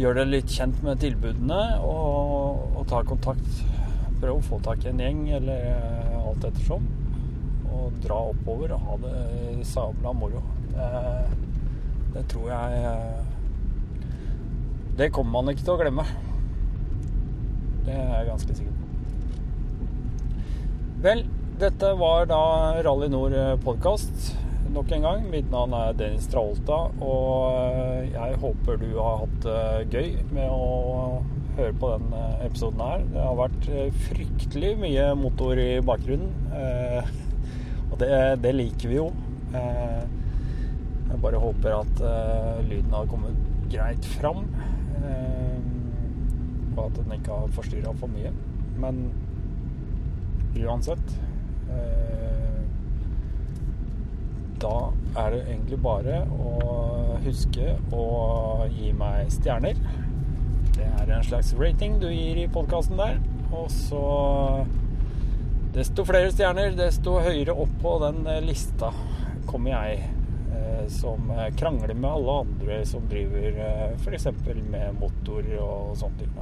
gjør dere litt kjent med tilbudene, og, og tar kontakt. Prøv å få tak i en gjeng, eller alt ettersom, og dra oppover og ha det sabla moro. Det, det tror jeg Det kommer man ikke til å glemme. Det er jeg ganske sikker på. Vel, dette var da Rally Nord podkast nok en gang. Mitt navn er Dennis Traolta, og jeg håper du har hatt det gøy med å høre på den episoden her. Det har vært fryktelig mye motor i bakgrunnen, eh, og det, det liker vi jo. Eh, jeg bare håper at lyden har kommet greit fram. Uh, og at den ikke har forstyrra for mye. Men uansett uh, Da er det egentlig bare å huske å gi meg stjerner. Det er en slags rating du gir i podkasten der. Og så Desto flere stjerner, desto høyere opp på den lista kommer jeg som krangler med alle andre som driver f.eks. med motor og sånne ting.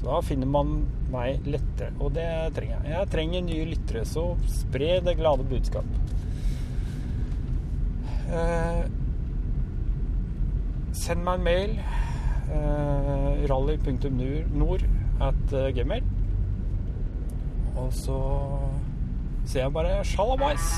Så da finner man meg lettere, og det trenger jeg. Jeg trenger nye lyttere, så spre det glade budskap. Eh, send meg en mail. Eh, rally.nord at gmail. Og så ser jeg bare sjalabais.